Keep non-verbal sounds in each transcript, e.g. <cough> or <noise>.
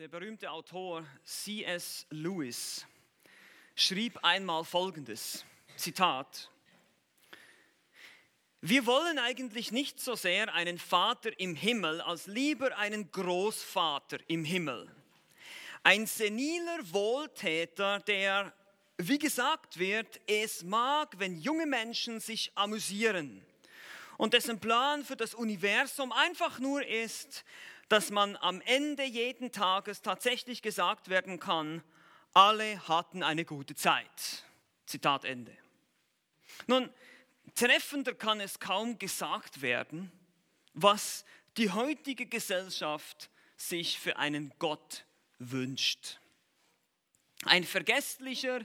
Der berühmte Autor C.S. Lewis schrieb einmal Folgendes, Zitat, wir wollen eigentlich nicht so sehr einen Vater im Himmel, als lieber einen Großvater im Himmel. Ein seniler Wohltäter, der, wie gesagt wird, es mag, wenn junge Menschen sich amüsieren und dessen Plan für das Universum einfach nur ist, dass man am Ende jeden Tages tatsächlich gesagt werden kann, alle hatten eine gute Zeit. Zitat Ende. Nun, treffender kann es kaum gesagt werden, was die heutige Gesellschaft sich für einen Gott wünscht. Ein vergesslicher,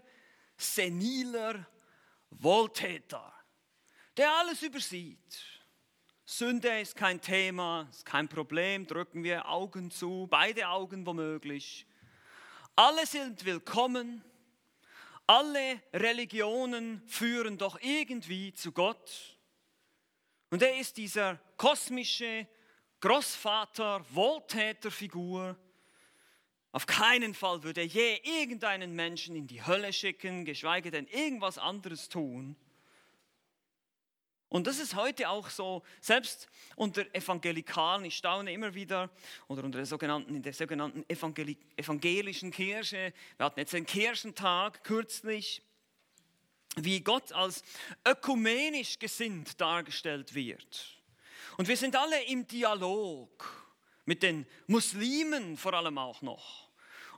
seniler Wohltäter, der alles übersieht, Sünde ist kein Thema, ist kein Problem, drücken wir Augen zu, beide Augen womöglich. Alle sind willkommen, alle Religionen führen doch irgendwie zu Gott. Und er ist dieser kosmische Großvater, Wohltäterfigur. Auf keinen Fall würde er je irgendeinen Menschen in die Hölle schicken, geschweige denn irgendwas anderes tun. Und das ist heute auch so, selbst unter Evangelikalen, ich staune immer wieder, oder unter der sogenannten, in der sogenannten Evangeli evangelischen Kirche, wir hatten jetzt den Kirchentag kürzlich, wie Gott als ökumenisch gesinnt dargestellt wird. Und wir sind alle im Dialog mit den Muslimen vor allem auch noch.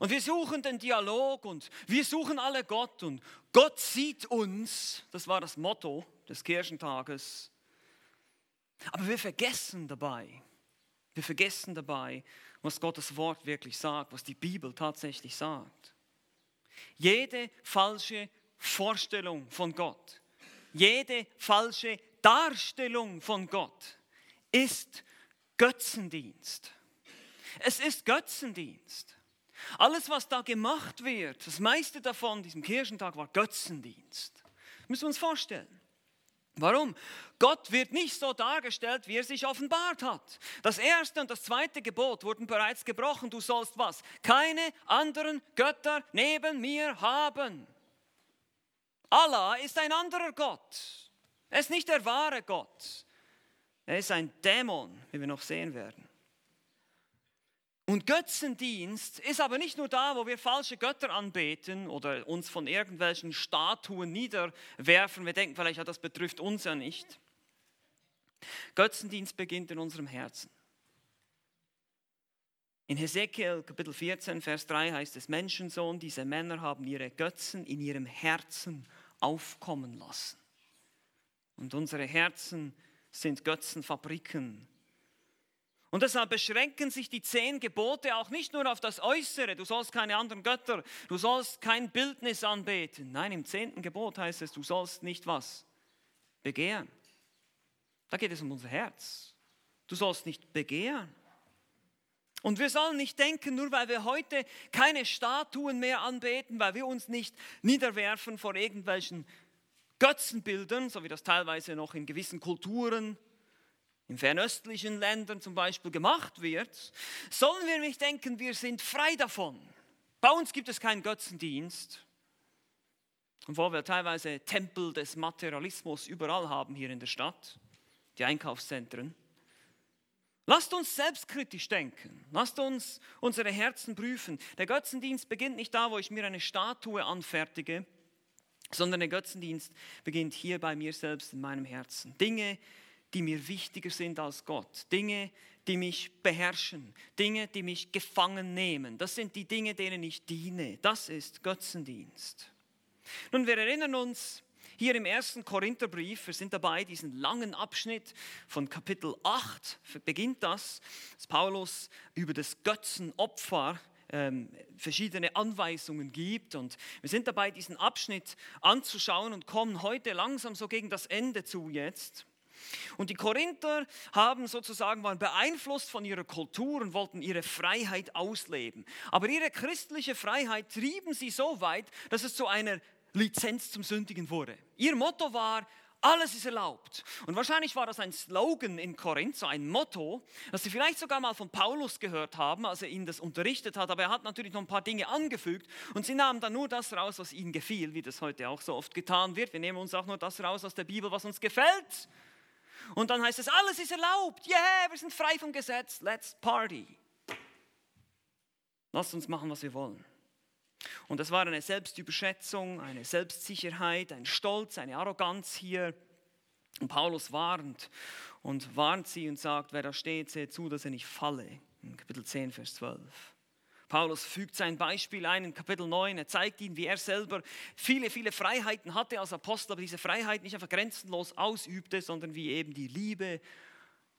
Und wir suchen den Dialog und wir suchen alle Gott und Gott sieht uns, das war das Motto des Kirchentages. Aber wir vergessen dabei, wir vergessen dabei, was Gottes Wort wirklich sagt, was die Bibel tatsächlich sagt. Jede falsche Vorstellung von Gott, jede falsche Darstellung von Gott ist Götzendienst. Es ist Götzendienst. Alles, was da gemacht wird, das meiste davon, diesem Kirchentag, war Götzendienst. Müssen wir uns vorstellen. Warum? Gott wird nicht so dargestellt, wie er sich offenbart hat. Das erste und das zweite Gebot wurden bereits gebrochen. Du sollst was? Keine anderen Götter neben mir haben. Allah ist ein anderer Gott. Er ist nicht der wahre Gott. Er ist ein Dämon, wie wir noch sehen werden. Und Götzendienst ist aber nicht nur da, wo wir falsche Götter anbeten oder uns von irgendwelchen Statuen niederwerfen. Wir denken vielleicht, ja, das betrifft uns ja nicht. Götzendienst beginnt in unserem Herzen. In Hesekiel Kapitel 14, Vers 3 heißt es, Menschensohn, diese Männer haben ihre Götzen in ihrem Herzen aufkommen lassen. Und unsere Herzen sind Götzenfabriken, und deshalb beschränken sich die zehn Gebote auch nicht nur auf das Äußere, du sollst keine anderen Götter, du sollst kein Bildnis anbeten. Nein, im zehnten Gebot heißt es, du sollst nicht was? Begehren. Da geht es um unser Herz. Du sollst nicht begehren. Und wir sollen nicht denken, nur weil wir heute keine Statuen mehr anbeten, weil wir uns nicht niederwerfen vor irgendwelchen Götzenbildern, so wie das teilweise noch in gewissen Kulturen in fernöstlichen Ländern zum Beispiel gemacht wird, sollen wir nicht denken, wir sind frei davon. Bei uns gibt es keinen Götzendienst. Obwohl wir teilweise Tempel des Materialismus überall haben hier in der Stadt, die Einkaufszentren. Lasst uns selbstkritisch denken. Lasst uns unsere Herzen prüfen. Der Götzendienst beginnt nicht da, wo ich mir eine Statue anfertige, sondern der Götzendienst beginnt hier bei mir selbst in meinem Herzen. Dinge, die mir wichtiger sind als Gott. Dinge, die mich beherrschen. Dinge, die mich gefangen nehmen. Das sind die Dinge, denen ich diene. Das ist Götzendienst. Nun, wir erinnern uns, hier im ersten Korintherbrief, wir sind dabei, diesen langen Abschnitt von Kapitel 8, beginnt das, dass Paulus über das Götzenopfer ähm, verschiedene Anweisungen gibt. Und wir sind dabei, diesen Abschnitt anzuschauen und kommen heute langsam so gegen das Ende zu jetzt. Und die Korinther haben sozusagen, waren beeinflusst von ihrer Kultur und wollten ihre Freiheit ausleben. Aber ihre christliche Freiheit trieben sie so weit, dass es zu einer Lizenz zum Sündigen wurde. Ihr Motto war, Alles ist erlaubt. Und wahrscheinlich war das ein Slogan in Korinth, so ein Motto, das sie vielleicht sogar mal von Paulus gehört haben, als er ihnen das unterrichtet hat. Aber er hat natürlich noch ein paar Dinge angefügt und sie nahmen dann nur das raus, was ihnen gefiel, wie das heute auch so oft getan wird. Wir nehmen uns auch nur das raus aus der Bibel, was uns gefällt. Und dann heißt es, alles ist erlaubt. Yeah, wir sind frei vom Gesetz. Let's party. Lasst uns machen, was wir wollen. Und das war eine Selbstüberschätzung, eine Selbstsicherheit, ein Stolz, eine Arroganz hier. Und Paulus warnt und warnt sie und sagt, wer da steht, seht zu, dass er nicht falle. In Kapitel 10, Vers 12. Paulus fügt sein Beispiel ein in Kapitel 9. Er zeigt ihnen, wie er selber viele, viele Freiheiten hatte als Apostel, aber diese Freiheit nicht einfach grenzenlos ausübte, sondern wie eben die Liebe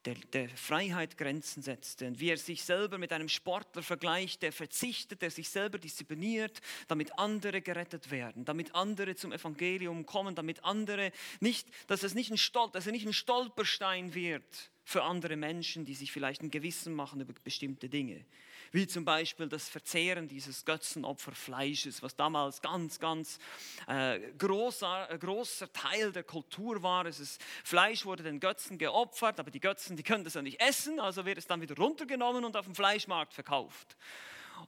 der, der Freiheit Grenzen setzte und wie er sich selber mit einem Sportler vergleicht, der verzichtet, der sich selber diszipliniert, damit andere gerettet werden, damit andere zum Evangelium kommen, damit andere nicht, dass es nicht ein, Stol dass er nicht ein Stolperstein wird für andere Menschen, die sich vielleicht ein Gewissen machen über bestimmte Dinge wie zum Beispiel das Verzehren dieses Götzenopferfleisches, was damals ganz, ganz äh, großer, äh, großer Teil der Kultur war. Es ist, Fleisch wurde den Götzen geopfert, aber die Götzen, die können das ja nicht essen, also wird es dann wieder runtergenommen und auf dem Fleischmarkt verkauft.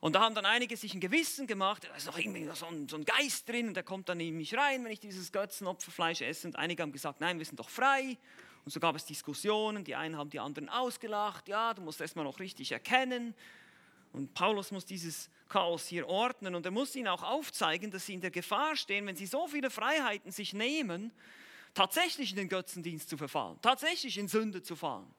Und da haben dann einige sich ein Gewissen gemacht, da ist noch irgendwie so ein, so ein Geist drin und der kommt dann in mich rein, wenn ich dieses Götzenopferfleisch esse. Und einige haben gesagt, nein, wir sind doch frei. Und so gab es Diskussionen, die einen haben die anderen ausgelacht, ja, du musst erstmal noch richtig erkennen. Und Paulus muss dieses Chaos hier ordnen und er muss ihnen auch aufzeigen, dass sie in der Gefahr stehen, wenn sie so viele Freiheiten sich nehmen, tatsächlich in den Götzendienst zu verfallen, tatsächlich in Sünde zu fallen.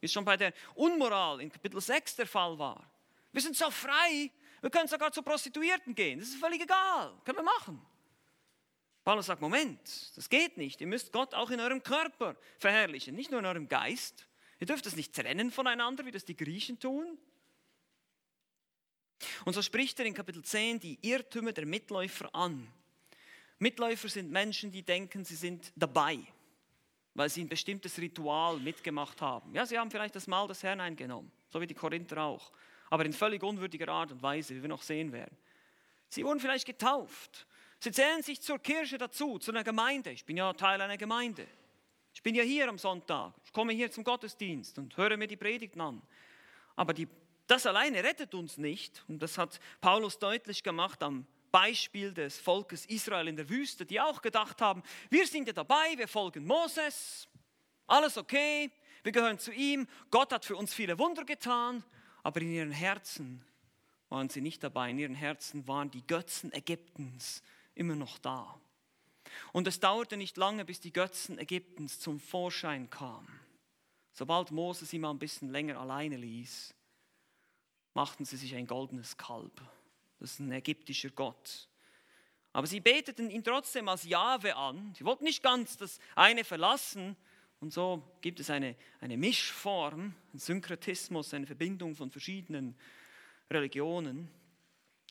Wie es schon bei der Unmoral in Kapitel 6 der Fall war. Wir sind so frei, wir können sogar zu Prostituierten gehen, das ist völlig egal, können wir machen. Paulus sagt, Moment, das geht nicht, ihr müsst Gott auch in eurem Körper verherrlichen, nicht nur in eurem Geist. Ihr dürft es nicht trennen voneinander, wie das die Griechen tun. Und so spricht er in Kapitel 10 die Irrtümer der Mitläufer an. Mitläufer sind Menschen, die denken, sie sind dabei, weil sie ein bestimmtes Ritual mitgemacht haben. Ja, sie haben vielleicht das Mahl des Herrn eingenommen, so wie die Korinther auch, aber in völlig unwürdiger Art und Weise, wie wir noch sehen werden. Sie wurden vielleicht getauft. Sie zählen sich zur Kirche dazu, zu einer Gemeinde. Ich bin ja Teil einer Gemeinde. Ich bin ja hier am Sonntag. Ich komme hier zum Gottesdienst und höre mir die Predigten an. Aber die das alleine rettet uns nicht. Und das hat Paulus deutlich gemacht am Beispiel des Volkes Israel in der Wüste, die auch gedacht haben, wir sind ja dabei, wir folgen Moses, alles okay, wir gehören zu ihm, Gott hat für uns viele Wunder getan, aber in ihren Herzen waren sie nicht dabei, in ihren Herzen waren die Götzen Ägyptens immer noch da. Und es dauerte nicht lange, bis die Götzen Ägyptens zum Vorschein kamen. Sobald Moses sie mal ein bisschen länger alleine ließ, machten sie sich ein goldenes Kalb. Das ist ein ägyptischer Gott. Aber sie beteten ihn trotzdem als Jahwe an. Sie wollten nicht ganz das eine verlassen. Und so gibt es eine, eine Mischform, ein Synkretismus, eine Verbindung von verschiedenen Religionen.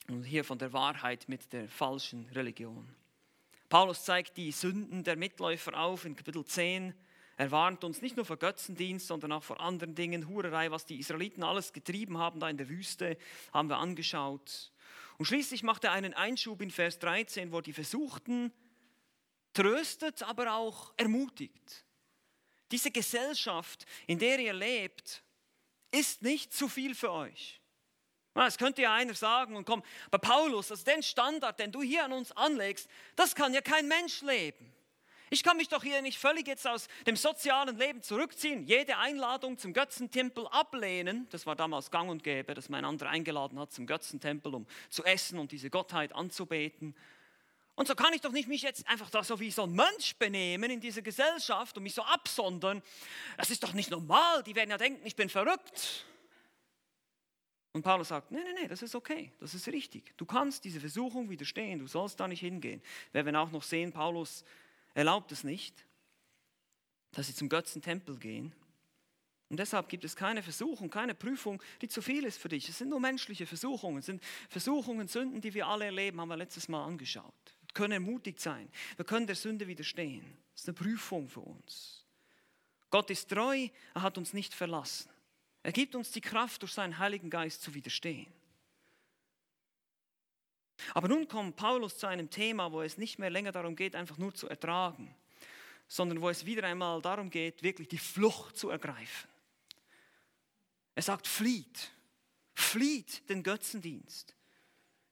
Und hier von der Wahrheit mit der falschen Religion. Paulus zeigt die Sünden der Mitläufer auf in Kapitel 10 er warnt uns nicht nur vor Götzendienst, sondern auch vor anderen Dingen. Hurerei, was die Israeliten alles getrieben haben da in der Wüste, haben wir angeschaut. Und schließlich macht er einen Einschub in Vers 13, wo die Versuchten tröstet, aber auch ermutigt. Diese Gesellschaft, in der ihr lebt, ist nicht zu viel für euch. Es könnte ja einer sagen und komm, bei Paulus, also den Standard, den du hier an uns anlegst, das kann ja kein Mensch leben. Ich kann mich doch hier nicht völlig jetzt aus dem sozialen Leben zurückziehen, jede Einladung zum Götzentempel ablehnen. Das war damals gang und gäbe, dass mein anderer eingeladen hat zum Götzentempel, um zu essen und diese Gottheit anzubeten. Und so kann ich doch nicht mich jetzt einfach da so wie so ein Mönch benehmen in dieser Gesellschaft und mich so absondern. Das ist doch nicht normal. Die werden ja denken, ich bin verrückt. Und Paulus sagt, nee, nee, nee, das ist okay, das ist richtig. Du kannst diese Versuchung widerstehen, du sollst da nicht hingehen. Wir werden auch noch sehen, Paulus erlaubt es nicht, dass sie zum Götzentempel gehen. Und deshalb gibt es keine Versuchung, keine Prüfung, die zu viel ist für dich. Es sind nur menschliche Versuchungen, es sind Versuchungen, Sünden, die wir alle erleben, haben wir letztes Mal angeschaut. Wir können ermutigt sein, wir können der Sünde widerstehen. Das ist eine Prüfung für uns. Gott ist treu, er hat uns nicht verlassen. Er gibt uns die Kraft, durch seinen Heiligen Geist zu widerstehen. Aber nun kommt Paulus zu einem Thema, wo es nicht mehr länger darum geht, einfach nur zu ertragen, sondern wo es wieder einmal darum geht, wirklich die Flucht zu ergreifen. Er sagt, flieht, flieht den Götzendienst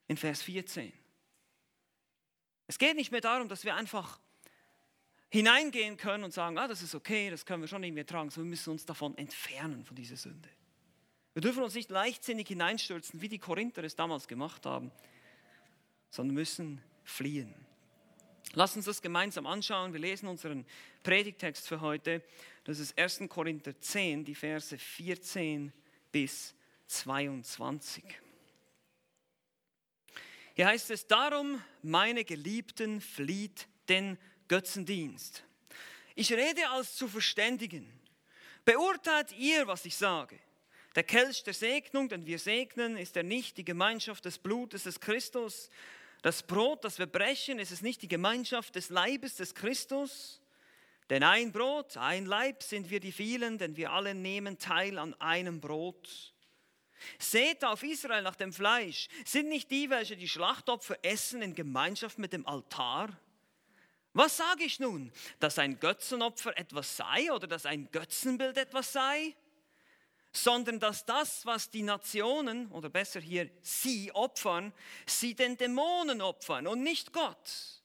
in Vers 14. Es geht nicht mehr darum, dass wir einfach hineingehen können und sagen, ah, das ist okay, das können wir schon irgendwie tragen, sondern wir müssen uns davon entfernen, von dieser Sünde. Wir dürfen uns nicht leichtsinnig hineinstürzen, wie die Korinther es damals gemacht haben, sondern müssen fliehen. Lass uns das gemeinsam anschauen. Wir lesen unseren Predigtext für heute. Das ist 1. Korinther 10, die Verse 14 bis 22. Hier heißt es, darum, meine Geliebten, flieht den Götzendienst. Ich rede als zu Verständigen. Beurteilt ihr, was ich sage. Der Kelch der Segnung, den wir segnen, ist er nicht die Gemeinschaft des Blutes des Christus. Das Brot, das wir brechen, ist es nicht die Gemeinschaft des Leibes des Christus. Denn ein Brot, ein Leib sind wir die vielen, denn wir alle nehmen teil an einem Brot. Seht auf Israel nach dem Fleisch. Sind nicht die, welche die Schlachtopfer essen, in Gemeinschaft mit dem Altar? Was sage ich nun? Dass ein Götzenopfer etwas sei oder dass ein Götzenbild etwas sei? Sondern dass das, was die Nationen, oder besser hier sie opfern, sie den Dämonen opfern und nicht Gott.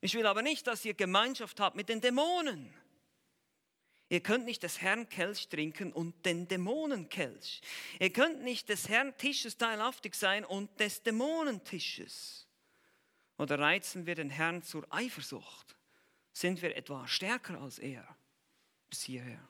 Ich will aber nicht, dass ihr Gemeinschaft habt mit den Dämonen. Ihr könnt nicht des Herrn Kelch trinken und den Dämonenkelch. Ihr könnt nicht des Herrn Tisches teilhaftig sein und des Dämonentisches. Oder reizen wir den Herrn zur Eifersucht? Sind wir etwa stärker als er? Bis hierher.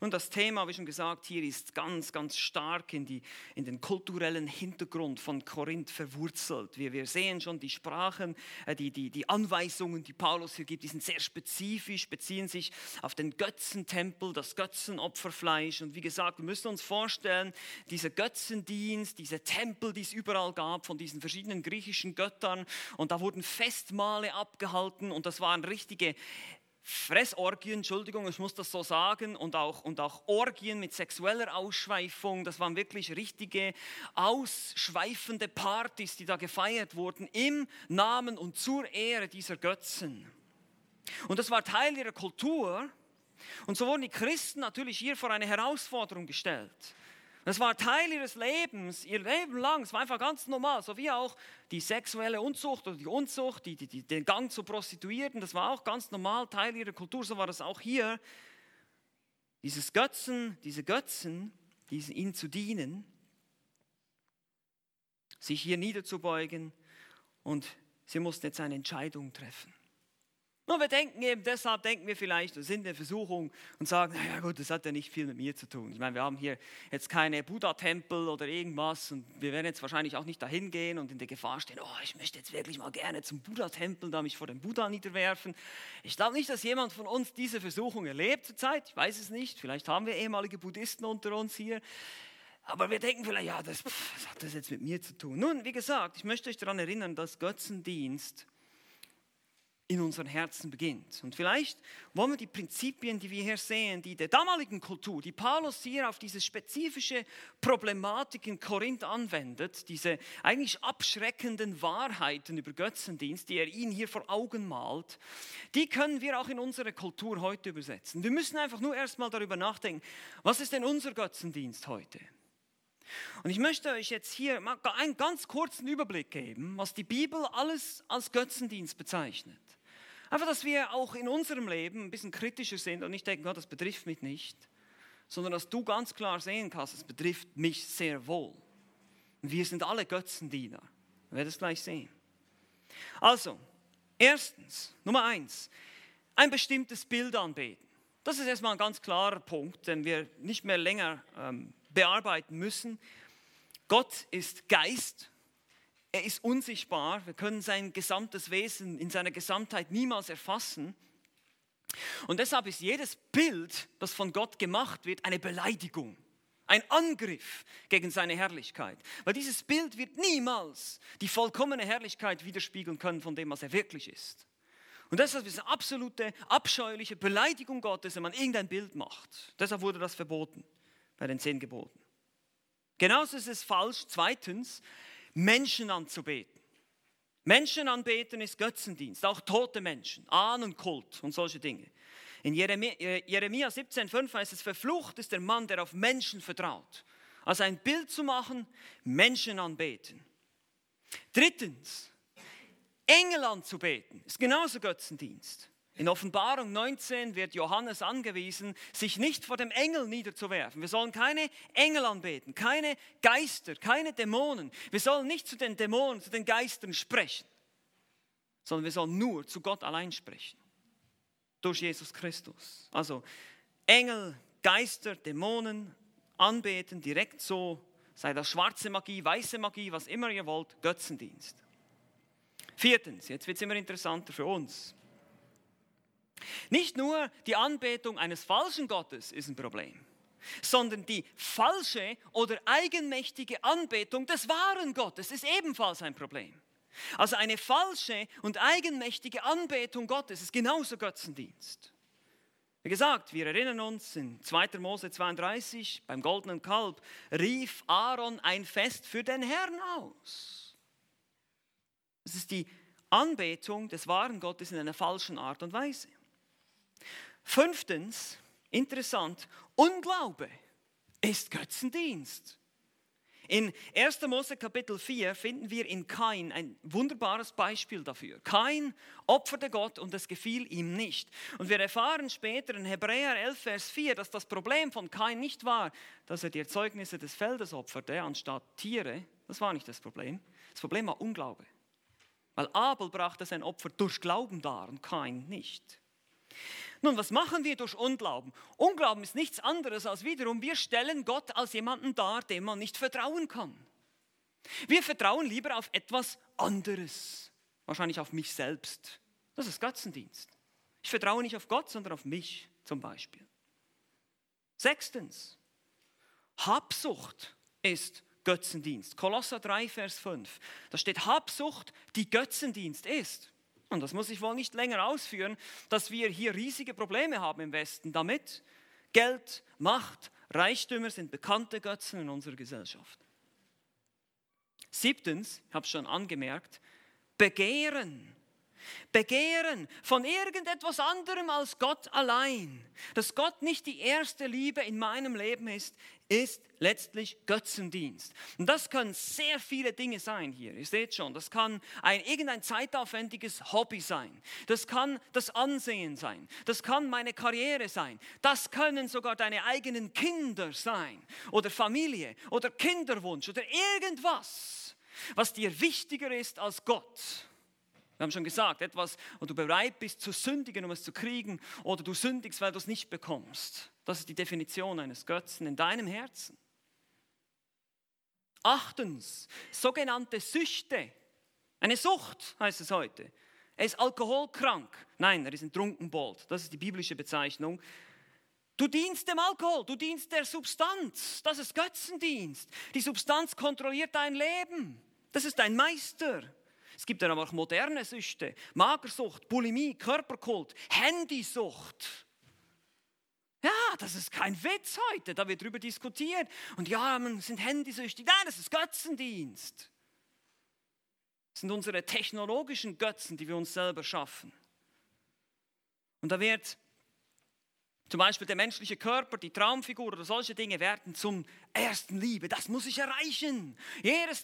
Und das Thema, wie schon gesagt, hier ist ganz, ganz stark in, die, in den kulturellen Hintergrund von Korinth verwurzelt. Wir, wir sehen schon die Sprachen, äh, die, die, die Anweisungen, die Paulus hier gibt, die sind sehr spezifisch, beziehen sich auf den Götzentempel, das Götzenopferfleisch. Und wie gesagt, wir müssen uns vorstellen, dieser Götzendienst, diese Tempel, die es überall gab, von diesen verschiedenen griechischen Göttern. Und da wurden Festmale abgehalten und das waren richtige Fressorgien, Entschuldigung, ich muss das so sagen, und auch, und auch Orgien mit sexueller Ausschweifung. Das waren wirklich richtige ausschweifende Partys, die da gefeiert wurden im Namen und zur Ehre dieser Götzen. Und das war Teil ihrer Kultur. Und so wurden die Christen natürlich hier vor eine Herausforderung gestellt. Das war Teil ihres Lebens, ihr Leben lang. Es war einfach ganz normal, so wie auch die sexuelle Unzucht oder die Unzucht, die, die, die, den Gang zu Prostituierten. Das war auch ganz normal Teil ihrer Kultur. So war das auch hier. Dieses Götzen, diese Götzen, diese, ihnen zu dienen, sich hier niederzubeugen und sie mussten jetzt eine Entscheidung treffen. Und wir denken eben, deshalb denken wir vielleicht, wir sind in der Versuchung und sagen, naja gut, das hat ja nicht viel mit mir zu tun. Ich meine, wir haben hier jetzt keine Buddha-Tempel oder irgendwas und wir werden jetzt wahrscheinlich auch nicht dahin gehen und in der Gefahr stehen, oh, ich möchte jetzt wirklich mal gerne zum Buddha-Tempel, da mich vor dem Buddha niederwerfen. Ich glaube nicht, dass jemand von uns diese Versuchung erlebt zurzeit. Ich weiß es nicht. Vielleicht haben wir ehemalige Buddhisten unter uns hier. Aber wir denken vielleicht, ja, das, pff, was hat das jetzt mit mir zu tun? Nun, wie gesagt, ich möchte euch daran erinnern, dass Götzendienst in unseren Herzen beginnt. Und vielleicht wollen wir die Prinzipien, die wir hier sehen, die der damaligen Kultur, die Paulus hier auf diese spezifische Problematik in Korinth anwendet, diese eigentlich abschreckenden Wahrheiten über Götzendienst, die er ihnen hier vor Augen malt, die können wir auch in unsere Kultur heute übersetzen. Wir müssen einfach nur erstmal darüber nachdenken, was ist denn unser Götzendienst heute? Und ich möchte euch jetzt hier mal einen ganz kurzen Überblick geben, was die Bibel alles als Götzendienst bezeichnet. Einfach, dass wir auch in unserem Leben ein bisschen kritischer sind und nicht denken, Gott, das betrifft mich nicht, sondern dass du ganz klar sehen kannst, es betrifft mich sehr wohl. Wir sind alle Götzendiener. Wir werden es gleich sehen. Also, erstens, Nummer eins, ein bestimmtes Bild anbeten. Das ist erstmal ein ganz klarer Punkt, den wir nicht mehr länger ähm, bearbeiten müssen. Gott ist Geist er ist unsichtbar. Wir können sein gesamtes Wesen in seiner Gesamtheit niemals erfassen. Und deshalb ist jedes Bild, das von Gott gemacht wird, eine Beleidigung, ein Angriff gegen seine Herrlichkeit. Weil dieses Bild wird niemals die vollkommene Herrlichkeit widerspiegeln können von dem, was er wirklich ist. Und deshalb ist es eine absolute, abscheuliche Beleidigung Gottes, wenn man irgendein Bild macht. Deshalb wurde das verboten bei den zehn Geboten. Genauso ist es falsch, zweitens, Menschen anzubeten. Menschen anbeten ist Götzendienst, auch tote Menschen, Ahnenkult und solche Dinge. In Jeremia 17,5 heißt es, verflucht ist der Mann, der auf Menschen vertraut. Also ein Bild zu machen, Menschen anbeten. Drittens, Engel anzubeten, ist genauso Götzendienst. In Offenbarung 19 wird Johannes angewiesen, sich nicht vor dem Engel niederzuwerfen. Wir sollen keine Engel anbeten, keine Geister, keine Dämonen. Wir sollen nicht zu den Dämonen, zu den Geistern sprechen, sondern wir sollen nur zu Gott allein sprechen. Durch Jesus Christus. Also Engel, Geister, Dämonen anbeten, direkt so, sei das schwarze Magie, weiße Magie, was immer ihr wollt, Götzendienst. Viertens, jetzt wird es immer interessanter für uns. Nicht nur die Anbetung eines falschen Gottes ist ein Problem, sondern die falsche oder eigenmächtige Anbetung des wahren Gottes ist ebenfalls ein Problem. Also eine falsche und eigenmächtige Anbetung Gottes ist genauso Götzendienst. Wie gesagt, wir erinnern uns in 2. Mose 32 beim goldenen Kalb rief Aaron ein Fest für den Herrn aus. Es ist die Anbetung des wahren Gottes in einer falschen Art und Weise. Fünftens, interessant, Unglaube ist Götzendienst. In 1. Mose Kapitel 4 finden wir in Kain ein wunderbares Beispiel dafür. Kain opferte Gott und es gefiel ihm nicht. Und wir erfahren später in Hebräer 11, Vers 4, dass das Problem von Kain nicht war, dass er die Erzeugnisse des Feldes opferte anstatt Tiere. Das war nicht das Problem. Das Problem war Unglaube. Weil Abel brachte sein Opfer durch Glauben dar und Kain nicht. Nun, was machen wir durch Unglauben? Unglauben ist nichts anderes als wiederum, wir stellen Gott als jemanden dar, dem man nicht vertrauen kann. Wir vertrauen lieber auf etwas anderes, wahrscheinlich auf mich selbst. Das ist Götzendienst. Ich vertraue nicht auf Gott, sondern auf mich zum Beispiel. Sechstens, Habsucht ist Götzendienst. Kolosser 3, Vers 5. Da steht Habsucht, die Götzendienst ist und das muss ich wohl nicht länger ausführen, dass wir hier riesige Probleme haben im Westen damit. Geld, Macht, Reichtümer sind bekannte Götzen in unserer Gesellschaft. Siebtens, ich habe es schon angemerkt, Begehren. Begehren von irgendetwas anderem als Gott allein. Dass Gott nicht die erste Liebe in meinem Leben ist, ist letztlich Götzendienst. Und das können sehr viele Dinge sein hier. Ihr seht schon, das kann ein irgendein zeitaufwendiges Hobby sein. Das kann das Ansehen sein. Das kann meine Karriere sein. Das können sogar deine eigenen Kinder sein oder Familie oder Kinderwunsch oder irgendwas, was dir wichtiger ist als Gott. Wir haben schon gesagt, etwas, wo du bereit bist zu sündigen, um es zu kriegen, oder du sündigst, weil du es nicht bekommst. Das ist die Definition eines Götzen in deinem Herzen. Achtens, sogenannte Süchte. Eine Sucht heißt es heute. Er ist alkoholkrank. Nein, er ist ein Trunkenbold. Das ist die biblische Bezeichnung. Du dienst dem Alkohol, du dienst der Substanz. Das ist Götzendienst. Die Substanz kontrolliert dein Leben. Das ist dein Meister. Es gibt dann aber auch moderne Süchte, Magersucht, Bulimie, Körperkult, Handysucht. Ja, das ist kein Witz heute, da wird darüber diskutiert. Und ja, man sind handysüchtig. Nein, das ist Götzendienst. Das sind unsere technologischen Götzen, die wir uns selber schaffen. Und da wird zum Beispiel der menschliche Körper, die Traumfigur oder solche Dinge werden zum ersten Liebe. Das muss ich erreichen.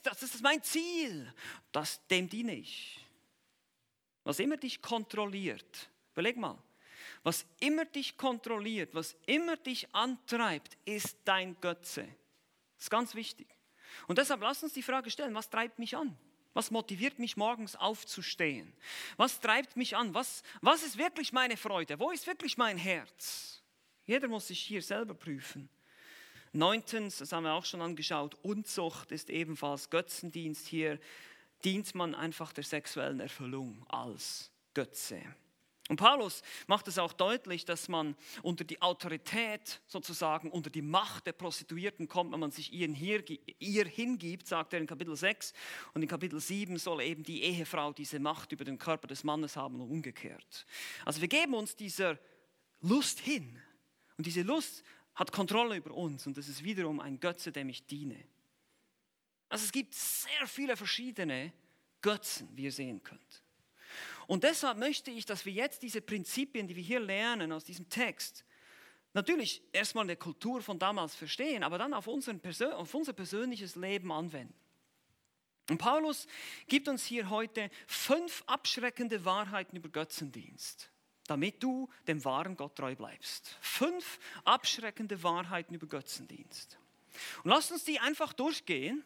Das ist mein Ziel. Das, dem diene ich. Was immer dich kontrolliert, überleg mal, was immer dich kontrolliert, was immer dich antreibt, ist dein Götze. Das ist ganz wichtig. Und deshalb lass uns die Frage stellen, was treibt mich an? Was motiviert mich morgens aufzustehen? Was treibt mich an? Was, was ist wirklich meine Freude? Wo ist wirklich mein Herz? Jeder muss sich hier selber prüfen. Neuntens, das haben wir auch schon angeschaut, Unzucht ist ebenfalls Götzendienst. Hier dient man einfach der sexuellen Erfüllung als Götze. Und Paulus macht es auch deutlich, dass man unter die Autorität sozusagen, unter die Macht der Prostituierten kommt, wenn man sich ihr, ihr hingibt, sagt er in Kapitel 6. Und in Kapitel 7 soll eben die Ehefrau diese Macht über den Körper des Mannes haben und umgekehrt. Also wir geben uns dieser Lust hin. Und diese Lust hat Kontrolle über uns und das ist wiederum ein Götze, dem ich diene. Also es gibt sehr viele verschiedene Götzen, wie ihr sehen könnt. Und deshalb möchte ich, dass wir jetzt diese Prinzipien, die wir hier lernen aus diesem Text, natürlich erstmal in der Kultur von damals verstehen, aber dann auf, auf unser persönliches Leben anwenden. Und Paulus gibt uns hier heute fünf abschreckende Wahrheiten über Götzendienst, damit du dem wahren Gott treu bleibst. Fünf abschreckende Wahrheiten über Götzendienst. Und lasst uns die einfach durchgehen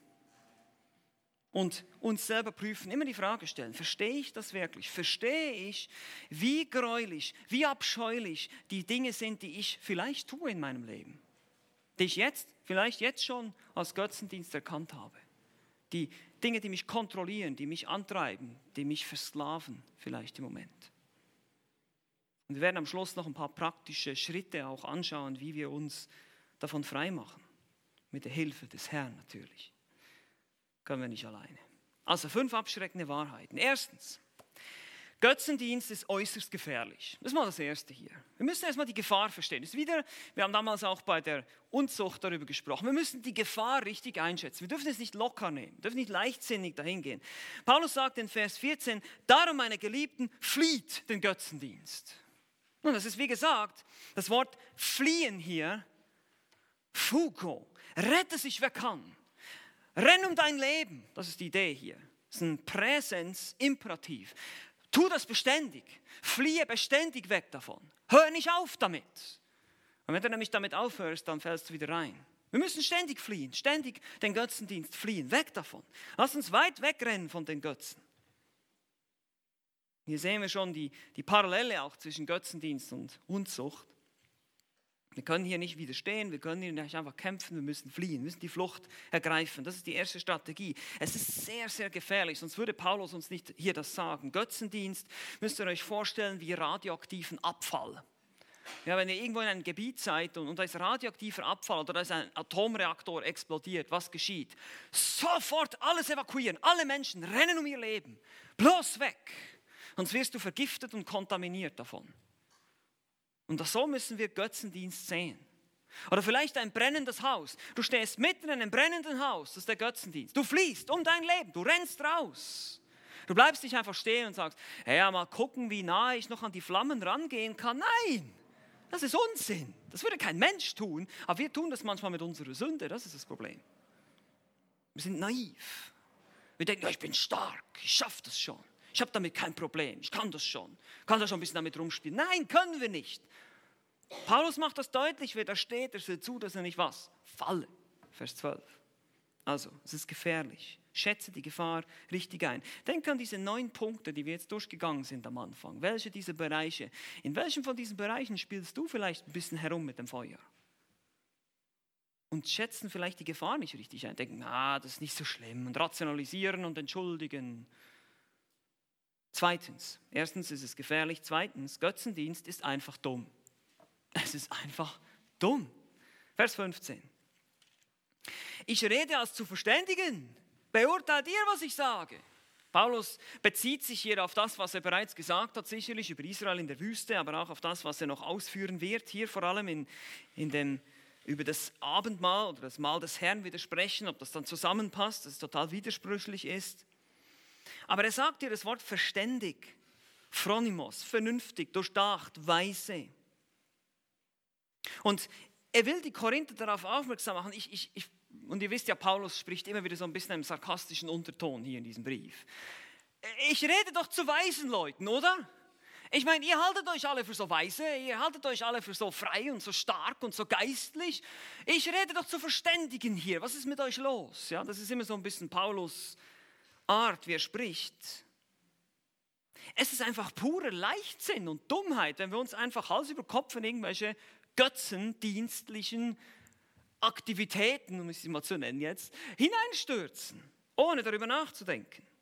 und uns selber prüfen, immer die Frage stellen, verstehe ich das wirklich? Verstehe ich, wie gräulich, wie abscheulich die Dinge sind, die ich vielleicht tue in meinem Leben? Die ich jetzt, vielleicht jetzt schon als Götzendienst erkannt habe. Die Dinge, die mich kontrollieren, die mich antreiben, die mich versklaven vielleicht im Moment. Und wir werden am Schluss noch ein paar praktische Schritte auch anschauen, wie wir uns davon freimachen. Mit der Hilfe des Herrn natürlich können wir nicht alleine. Also fünf abschreckende Wahrheiten. Erstens, Götzendienst ist äußerst gefährlich. Das ist mal das Erste hier. Wir müssen erstmal die Gefahr verstehen. Ist wieder, wir haben damals auch bei der Unzucht darüber gesprochen. Wir müssen die Gefahr richtig einschätzen. Wir dürfen es nicht locker nehmen, wir dürfen nicht leichtsinnig dahin gehen. Paulus sagt in Vers 14, darum meine Geliebten, flieht den Götzendienst. Nun, das ist wie gesagt, das Wort fliehen hier, Fugo, rette sich wer kann. Renn um dein Leben. Das ist die Idee hier. Das ist ein Präsens-Imperativ. Tu das beständig. Fliehe beständig weg davon. Hör nicht auf damit. Und wenn du nämlich damit aufhörst, dann fällst du wieder rein. Wir müssen ständig fliehen, ständig den Götzendienst fliehen, weg davon. Lass uns weit wegrennen von den Götzen. Hier sehen wir schon die, die Parallele auch zwischen Götzendienst und Unzucht. Wir können hier nicht widerstehen, wir können hier nicht einfach kämpfen, wir müssen fliehen, wir müssen die Flucht ergreifen. Das ist die erste Strategie. Es ist sehr, sehr gefährlich, sonst würde Paulus uns nicht hier das sagen. Götzendienst müsst ihr euch vorstellen wie radioaktiven Abfall. Ja, wenn ihr irgendwo in einem Gebiet seid und, und da ist radioaktiver Abfall oder da ist ein Atomreaktor explodiert, was geschieht? Sofort alles evakuieren, alle Menschen rennen um ihr Leben, bloß weg. Sonst wirst du vergiftet und kontaminiert davon. Und so müssen wir Götzendienst sehen. Oder vielleicht ein brennendes Haus. Du stehst mitten in einem brennenden Haus, das ist der Götzendienst. Du fließt um dein Leben, du rennst raus. Du bleibst nicht einfach stehen und sagst, hey, ja, mal gucken, wie nahe ich noch an die Flammen rangehen kann. Nein, das ist Unsinn. Das würde kein Mensch tun, aber wir tun das manchmal mit unserer Sünde, das ist das Problem. Wir sind naiv. Wir denken, ja, ich bin stark, ich schaffe das schon. Ich habe damit kein Problem, ich kann das schon. Kann da schon ein bisschen damit rumspielen. Nein, können wir nicht. Paulus macht das deutlich, wer da steht, er sieht zu, dass er nicht was? Falle. Vers 12. Also, es ist gefährlich. Schätze die Gefahr richtig ein. Denk an diese neun Punkte, die wir jetzt durchgegangen sind am Anfang. Welche dieser Bereiche? In welchem von diesen Bereichen spielst du vielleicht ein bisschen herum mit dem Feuer? Und schätzen vielleicht die Gefahr nicht richtig ein. Denken, ah, das ist nicht so schlimm. Und rationalisieren und entschuldigen. Zweitens, erstens ist es gefährlich. Zweitens, Götzendienst ist einfach dumm. Es ist einfach dumm. Vers 15. Ich rede als zu verständigen. Beurteilt ihr, was ich sage. Paulus bezieht sich hier auf das, was er bereits gesagt hat, sicherlich über Israel in der Wüste, aber auch auf das, was er noch ausführen wird. Hier vor allem in, in dem, über das Abendmahl oder das Mahl des Herrn widersprechen, ob das dann zusammenpasst, dass es total widersprüchlich ist. Aber er sagt hier das Wort verständig, phronimos, vernünftig, durchdacht, weise. Und er will die Korinther darauf aufmerksam machen. Ich, ich, ich, und ihr wisst ja, Paulus spricht immer wieder so ein bisschen im sarkastischen Unterton hier in diesem Brief. Ich rede doch zu weisen Leuten, oder? Ich meine, ihr haltet euch alle für so weise, ihr haltet euch alle für so frei und so stark und so geistlich. Ich rede doch zu Verständigen hier. Was ist mit euch los? Ja, das ist immer so ein bisschen Paulus Art, wie er spricht. Es ist einfach pure Leichtsinn und Dummheit, wenn wir uns einfach Hals über Kopf in irgendwelche götzendienstlichen Aktivitäten, um es mal zu nennen jetzt, hineinstürzen, ohne darüber nachzudenken. <laughs>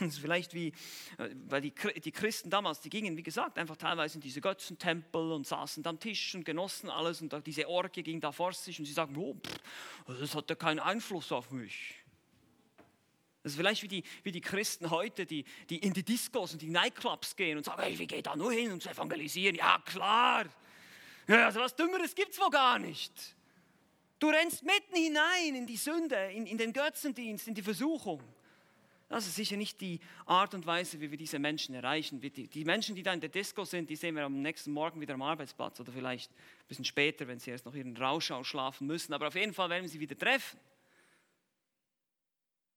Das ist vielleicht wie, äh, weil die, die Christen damals, die gingen, wie gesagt, einfach teilweise in diese Götzentempel und saßen am Tisch und genossen alles und diese Orgie ging da vor sich und sie sagen, oh, pff, das hat ja keinen Einfluss auf mich. Das ist vielleicht wie die, wie die Christen heute, die, die in die Discos und die Nightclubs gehen und sagen, hey, wie geht da nur hin und zu evangelisieren? Ja, klar. Ja, also was Dümmeres gibt es wohl gar nicht. Du rennst mitten hinein in die Sünde, in, in den Götzendienst, in die Versuchung. Das ist sicher nicht die Art und Weise, wie wir diese Menschen erreichen. Die Menschen, die da in der Disco sind, die sehen wir am nächsten Morgen wieder am Arbeitsplatz oder vielleicht ein bisschen später, wenn sie erst noch ihren Rausch ausschlafen müssen. Aber auf jeden Fall werden wir sie wieder treffen.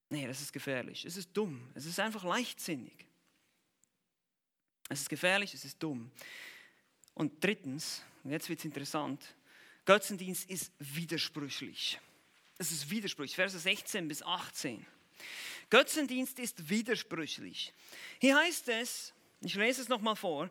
Nee, das ist gefährlich. Es ist dumm. Es ist einfach leichtsinnig. Es ist gefährlich, es ist dumm. Und drittens, und jetzt wird es interessant, Götzendienst ist widersprüchlich. Es ist widersprüchlich. Verse 16 bis 18. Götzendienst ist widersprüchlich. Hier heißt es, ich lese es nochmal vor,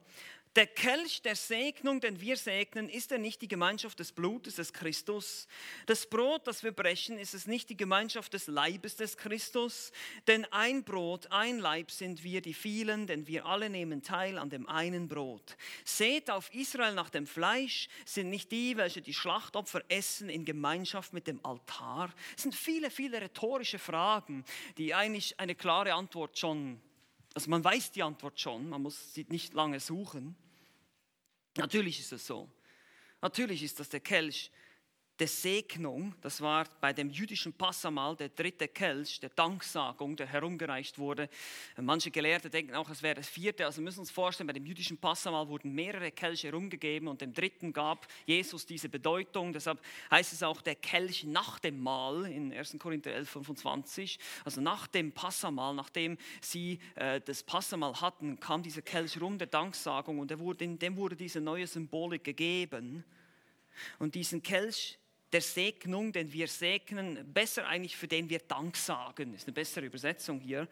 der Kelch der Segnung, den wir segnen, ist er nicht die Gemeinschaft des Blutes des Christus? Das Brot, das wir brechen, ist es nicht die Gemeinschaft des Leibes des Christus? Denn ein Brot, ein Leib sind wir, die vielen, denn wir alle nehmen teil an dem einen Brot. Seht auf Israel nach dem Fleisch, sind nicht die, welche die Schlachtopfer essen, in Gemeinschaft mit dem Altar? Es sind viele, viele rhetorische Fragen, die eigentlich eine klare Antwort schon also man weiß die Antwort schon, man muss sie nicht lange suchen. Natürlich ist es so. Natürlich ist das der Kelch der Segnung, das war bei dem jüdischen Passamal der dritte Kelch der Danksagung, der herumgereicht wurde. Manche Gelehrte denken auch, es wäre das vierte. Also wir müssen uns vorstellen, bei dem jüdischen Passamal wurden mehrere Kelche herumgegeben und dem dritten gab Jesus diese Bedeutung. Deshalb heißt es auch der Kelch nach dem Mahl in 1. Korinther 11, 25. Also nach dem Passamal, nachdem sie äh, das Passamal hatten, kam dieser Kelch rum der Danksagung und wurde, dem wurde diese neue Symbolik gegeben. Und diesen Kelch der Segnung, den wir segnen, besser eigentlich für den wir Dank sagen, ist eine bessere Übersetzung hier.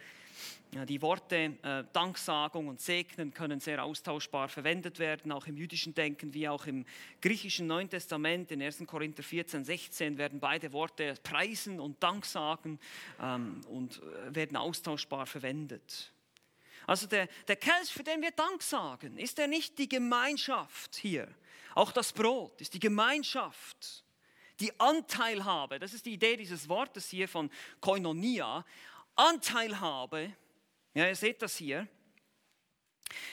Die Worte äh, Danksagung und Segnen können sehr austauschbar verwendet werden, auch im jüdischen Denken wie auch im griechischen Neuen Testament. In 1. Korinther 14, 16 werden beide Worte Preisen und Danksagen ähm, und äh, werden austauschbar verwendet. Also der, der Kelch, für den wir Dank sagen, ist er nicht die Gemeinschaft hier. Auch das Brot ist die Gemeinschaft die Anteilhabe, das ist die Idee dieses Wortes hier von Koinonia, Anteilhabe, ja, ihr seht das hier,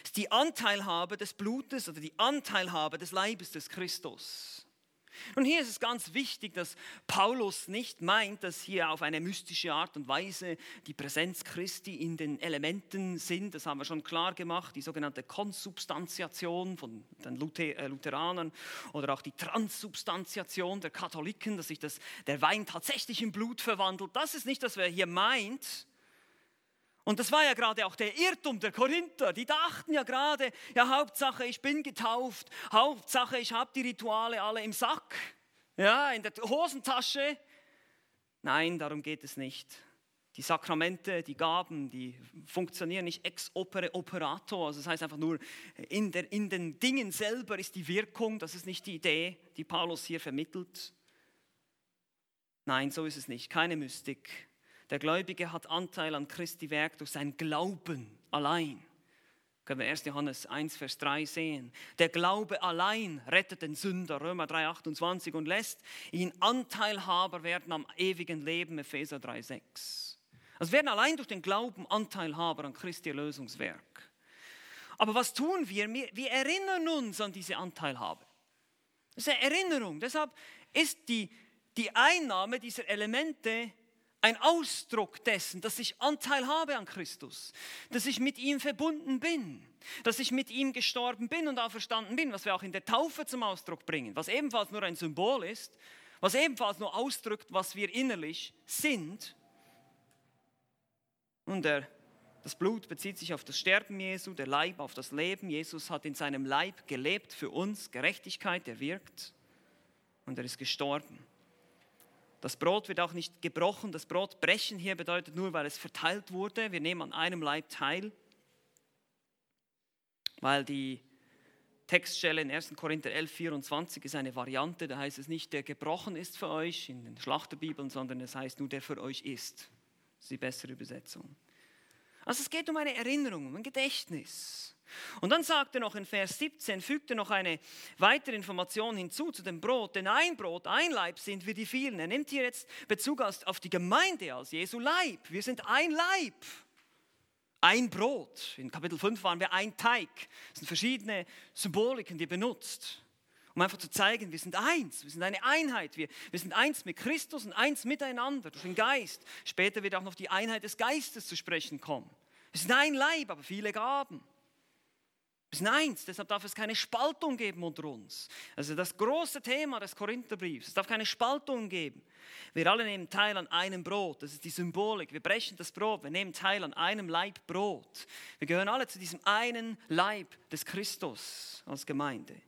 ist die Anteilhabe des Blutes oder die Anteilhabe des Leibes des Christus. Und hier ist es ganz wichtig, dass Paulus nicht meint, dass hier auf eine mystische Art und Weise die Präsenz Christi in den Elementen sind. Das haben wir schon klar gemacht, die sogenannte Konsubstantiation von den äh, Lutheranern oder auch die Transsubstantiation der Katholiken, dass sich das, der Wein tatsächlich in Blut verwandelt. Das ist nicht, was er hier meint, und das war ja gerade auch der Irrtum der Korinther. Die dachten ja gerade, ja Hauptsache ich bin getauft, Hauptsache ich habe die Rituale alle im Sack, ja, in der Hosentasche. Nein, darum geht es nicht. Die Sakramente, die Gaben, die funktionieren nicht ex opere operato, also das heißt einfach nur, in, der, in den Dingen selber ist die Wirkung, das ist nicht die Idee, die Paulus hier vermittelt. Nein, so ist es nicht, keine Mystik. Der Gläubige hat Anteil an Christi Werk durch sein Glauben allein. Können wir 1. Johannes 1, Vers 3 sehen. Der Glaube allein rettet den Sünder, Römer 3, 28, und lässt ihn Anteilhaber werden am ewigen Leben, Epheser 3, 6. Also werden allein durch den Glauben Anteilhaber an Christi Erlösungswerk. Aber was tun wir? Wir erinnern uns an diese Anteilhabe. Das ist eine Erinnerung. Deshalb ist die, die Einnahme dieser Elemente ein Ausdruck dessen, dass ich Anteil habe an Christus, dass ich mit ihm verbunden bin, dass ich mit ihm gestorben bin und auferstanden bin, was wir auch in der Taufe zum Ausdruck bringen, was ebenfalls nur ein Symbol ist, was ebenfalls nur ausdrückt, was wir innerlich sind. Und der, das Blut bezieht sich auf das Sterben Jesu, der Leib auf das Leben. Jesus hat in seinem Leib gelebt für uns, Gerechtigkeit, er wirkt und er ist gestorben. Das Brot wird auch nicht gebrochen. Das Brot brechen hier bedeutet nur, weil es verteilt wurde. Wir nehmen an einem Leib teil, weil die Textstelle in 1. Korinther 11, 24 ist eine Variante. Da heißt es nicht, der gebrochen ist für euch in den Schlachterbibeln, sondern es heißt nur, der für euch ist. Das ist die bessere Übersetzung. Also es geht um eine Erinnerung, um ein Gedächtnis. Und dann sagt er noch in Vers 17, fügt er noch eine weitere Information hinzu zu dem Brot, denn ein Brot, ein Leib sind wir die vielen. Er nimmt hier jetzt Bezug auf die Gemeinde als Jesu Leib. Wir sind ein Leib. Ein Brot. In Kapitel 5 waren wir ein Teig. Es sind verschiedene Symboliken, die er benutzt. Um einfach zu zeigen, wir sind eins, wir sind eine Einheit, wir, wir sind eins mit Christus und eins miteinander durch den Geist. Später wird auch noch die Einheit des Geistes zu sprechen kommen. Wir sind ein Leib, aber viele Gaben. Sind eins, deshalb darf es keine Spaltung geben unter uns. Also das große Thema des Korintherbriefs, es darf keine Spaltung geben. Wir alle nehmen teil an einem Brot, das ist die Symbolik. Wir brechen das Brot, wir nehmen teil an einem Leib Brot. Wir gehören alle zu diesem einen Leib des Christus als Gemeinde.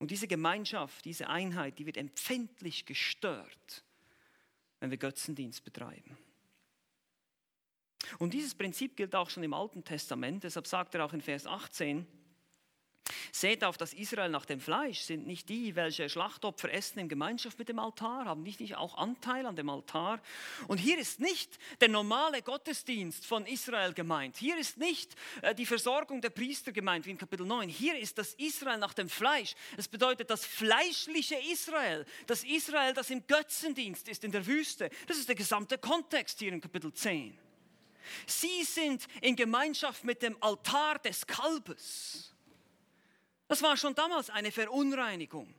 Und diese Gemeinschaft, diese Einheit, die wird empfindlich gestört, wenn wir Götzendienst betreiben. Und dieses Prinzip gilt auch schon im Alten Testament, deshalb sagt er auch in Vers 18, Seht auf das Israel nach dem Fleisch, sind nicht die, welche Schlachtopfer essen in Gemeinschaft mit dem Altar, haben nicht, nicht auch Anteil an dem Altar. Und hier ist nicht der normale Gottesdienst von Israel gemeint. Hier ist nicht äh, die Versorgung der Priester gemeint, wie in Kapitel 9. Hier ist das Israel nach dem Fleisch. Es bedeutet das fleischliche Israel, das Israel, das im Götzendienst ist in der Wüste. Das ist der gesamte Kontext hier in Kapitel 10. Sie sind in Gemeinschaft mit dem Altar des Kalbes. Das war schon damals eine Verunreinigung.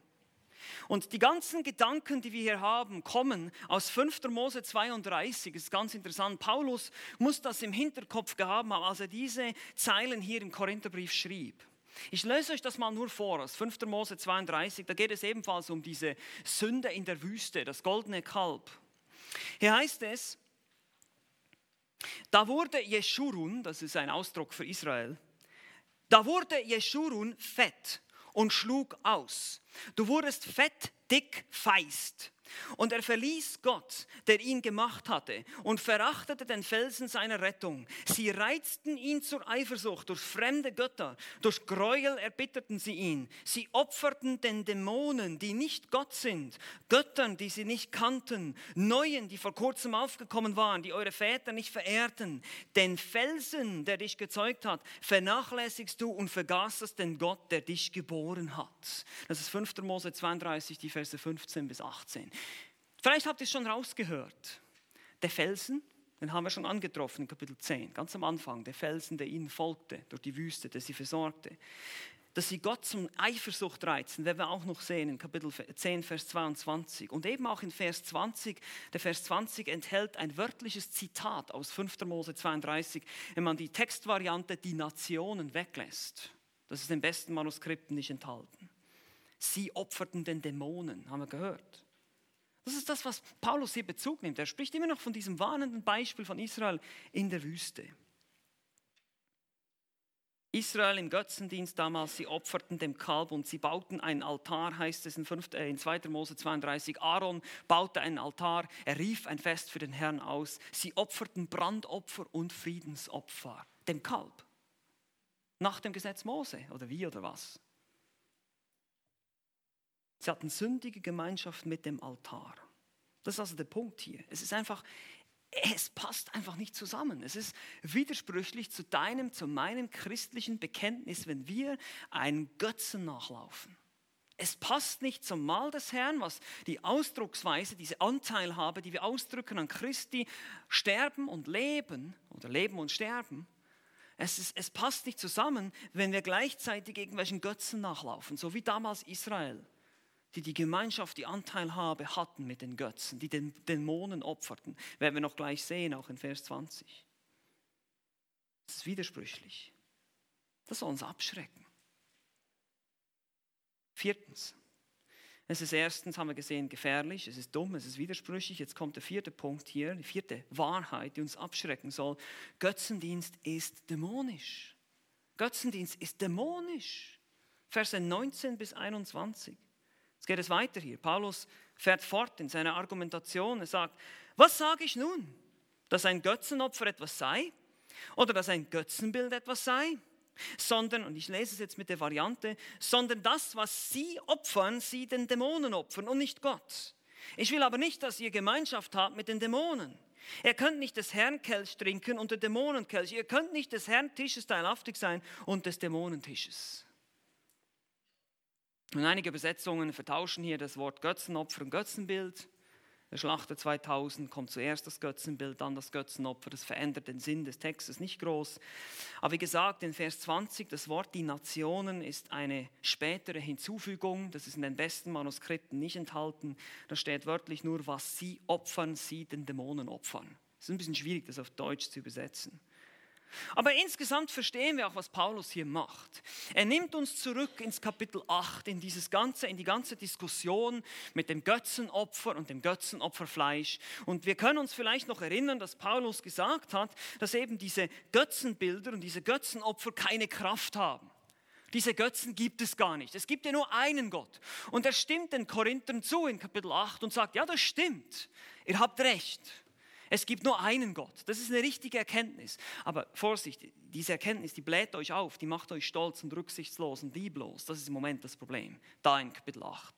Und die ganzen Gedanken, die wir hier haben, kommen aus 5. Mose 32. Das ist ganz interessant. Paulus muss das im Hinterkopf gehabt haben, als er diese Zeilen hier im Korintherbrief schrieb. Ich lese euch das mal nur vor, aus 5. Mose 32. Da geht es ebenfalls um diese Sünde in der Wüste, das goldene Kalb. Hier heißt es, da wurde Jeschurun, das ist ein Ausdruck für Israel, da wurde Jeschurun fett und schlug aus. Du wurdest fett, dick, feist. Und er verließ Gott, der ihn gemacht hatte, und verachtete den Felsen seiner Rettung. Sie reizten ihn zur Eifersucht durch fremde Götter, durch Gräuel erbitterten sie ihn. Sie opferten den Dämonen, die nicht Gott sind, Göttern, die sie nicht kannten, Neuen, die vor kurzem aufgekommen waren, die eure Väter nicht verehrten. Den Felsen, der dich gezeugt hat, vernachlässigst du und vergaßest den Gott, der dich geboren hat. Das ist 5. Mose 32, die Verse 15 bis 18. Vielleicht habt ihr es schon rausgehört. Der Felsen, den haben wir schon angetroffen in Kapitel 10, ganz am Anfang. Der Felsen, der ihnen folgte durch die Wüste, der sie versorgte. Dass sie Gott zum Eifersucht reizen, werden wir auch noch sehen in Kapitel 10, Vers 22. Und eben auch in Vers 20. Der Vers 20 enthält ein wörtliches Zitat aus 5. Mose 32, wenn man die Textvariante die Nationen weglässt. Das ist in den besten Manuskripten nicht enthalten. Sie opferten den Dämonen, haben wir gehört. Das ist das, was Paulus hier Bezug nimmt. Er spricht immer noch von diesem warnenden Beispiel von Israel in der Wüste. Israel im Götzendienst damals, sie opferten dem Kalb und sie bauten einen Altar, heißt es in, 5, äh, in 2. Mose 32. Aaron baute einen Altar, er rief ein Fest für den Herrn aus. Sie opferten Brandopfer und Friedensopfer dem Kalb. Nach dem Gesetz Mose oder wie oder was? Sie hatten sündige Gemeinschaft mit dem Altar. Das ist also der Punkt hier. Es ist einfach, es passt einfach nicht zusammen. Es ist widersprüchlich zu deinem, zu meinem christlichen Bekenntnis, wenn wir einen Götzen nachlaufen. Es passt nicht zum Mahl des Herrn, was die Ausdrucksweise, diese Anteilhabe, die wir ausdrücken an Christi, sterben und leben oder leben und sterben. Es, ist, es passt nicht zusammen, wenn wir gleichzeitig irgendwelchen Götzen nachlaufen, so wie damals Israel die die Gemeinschaft, die Anteilhabe hatten mit den Götzen, die den Dämonen opferten. Werden wir noch gleich sehen, auch in Vers 20. Das ist widersprüchlich. Das soll uns abschrecken. Viertens. Es ist erstens, haben wir gesehen, gefährlich, es ist dumm, es ist widersprüchlich. Jetzt kommt der vierte Punkt hier, die vierte Wahrheit, die uns abschrecken soll. Götzendienst ist dämonisch. Götzendienst ist dämonisch. Verse 19 bis 21. Jetzt geht es weiter hier. Paulus fährt fort in seiner Argumentation. Er sagt, was sage ich nun? Dass ein Götzenopfer etwas sei? Oder dass ein Götzenbild etwas sei? Sondern, und ich lese es jetzt mit der Variante, sondern das, was sie opfern, sie den Dämonen opfern und nicht Gott. Ich will aber nicht, dass ihr Gemeinschaft habt mit den Dämonen. Ihr könnt nicht des Herrn Kelch trinken und der Dämonenkelch. Ihr könnt nicht des Herrn Tisches teilhaftig sein und des Dämonentisches. Und einige Übersetzungen vertauschen hier das Wort Götzenopfer und Götzenbild. Der Schlachter 2000 kommt zuerst das Götzenbild, dann das Götzenopfer. Das verändert den Sinn des Textes nicht groß. Aber wie gesagt, in Vers 20, das Wort die Nationen ist eine spätere Hinzufügung. Das ist in den besten Manuskripten nicht enthalten. Da steht wörtlich nur, was sie opfern, sie den Dämonen opfern. Es ist ein bisschen schwierig, das auf Deutsch zu übersetzen. Aber insgesamt verstehen wir auch, was Paulus hier macht. Er nimmt uns zurück ins Kapitel 8, in, dieses ganze, in die ganze Diskussion mit dem Götzenopfer und dem Götzenopferfleisch. Und wir können uns vielleicht noch erinnern, dass Paulus gesagt hat, dass eben diese Götzenbilder und diese Götzenopfer keine Kraft haben. Diese Götzen gibt es gar nicht. Es gibt ja nur einen Gott. Und er stimmt den Korinthern zu in Kapitel 8 und sagt, ja, das stimmt. Ihr habt recht. Es gibt nur einen Gott. Das ist eine richtige Erkenntnis. Aber Vorsicht, diese Erkenntnis, die bläht euch auf, die macht euch stolz und rücksichtslos und lieblos. Das ist im Moment das Problem. Da in Kapitel 8.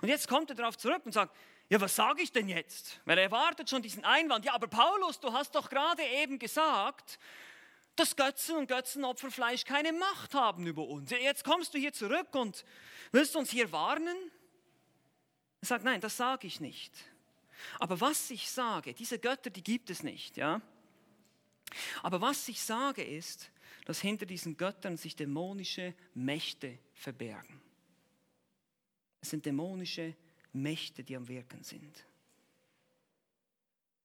Und jetzt kommt er darauf zurück und sagt, ja, was sage ich denn jetzt? Weil er erwartet schon diesen Einwand. Ja, aber Paulus, du hast doch gerade eben gesagt, dass Götzen und Götzenopferfleisch keine Macht haben über uns. Jetzt kommst du hier zurück und willst uns hier warnen? Er sagt, nein, das sage ich nicht. Aber was ich sage, diese Götter, die gibt es nicht, ja. Aber was ich sage ist, dass hinter diesen Göttern sich dämonische Mächte verbergen. Es sind dämonische Mächte, die am Wirken sind.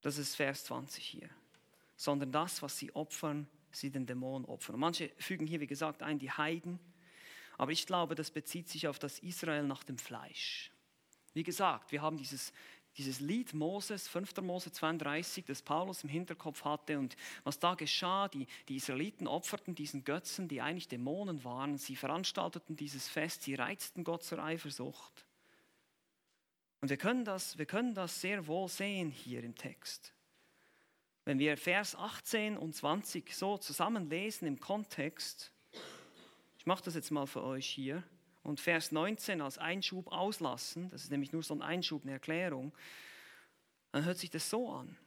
Das ist Vers 20 hier. Sondern das, was sie opfern, sie den Dämonen opfern. Und manche fügen hier, wie gesagt, ein die Heiden. Aber ich glaube, das bezieht sich auf das Israel nach dem Fleisch. Wie gesagt, wir haben dieses dieses Lied Moses, 5. Mose 32, das Paulus im Hinterkopf hatte und was da geschah, die, die Israeliten opferten diesen Götzen, die eigentlich Dämonen waren, sie veranstalteten dieses Fest, sie reizten Gott zur Eifersucht. Und wir können das, wir können das sehr wohl sehen hier im Text. Wenn wir Vers 18 und 20 so zusammenlesen im Kontext, ich mache das jetzt mal für euch hier, und Vers 19 als Einschub auslassen, das ist nämlich nur so ein Einschub, eine Erklärung, dann hört sich das so an.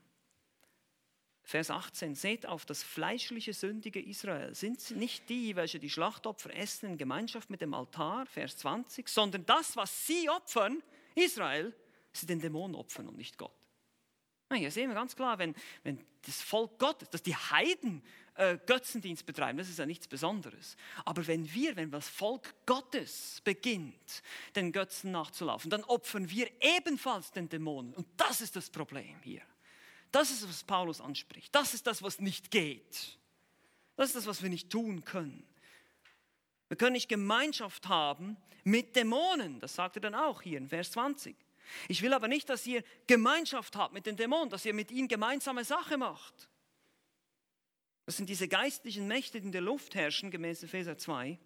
Vers 18, seht auf das fleischliche, sündige Israel. Sind nicht die, welche die Schlachtopfer essen in Gemeinschaft mit dem Altar, Vers 20, sondern das, was sie opfern, Israel, sie den Dämonen opfern und nicht Gott. Hier sehen wir ganz klar, wenn, wenn das Volk Gottes, dass die Heiden äh, Götzendienst betreiben, das ist ja nichts Besonderes. Aber wenn wir, wenn das Volk Gottes beginnt, den Götzen nachzulaufen, dann opfern wir ebenfalls den Dämonen. Und das ist das Problem hier. Das ist, was Paulus anspricht. Das ist das, was nicht geht. Das ist das, was wir nicht tun können. Wir können nicht Gemeinschaft haben mit Dämonen. Das sagt er dann auch hier in Vers 20. Ich will aber nicht, dass ihr Gemeinschaft habt mit den Dämonen, dass ihr mit ihnen gemeinsame Sache macht. Das sind diese geistlichen Mächte, die in der Luft herrschen, gemäß Epheser 2.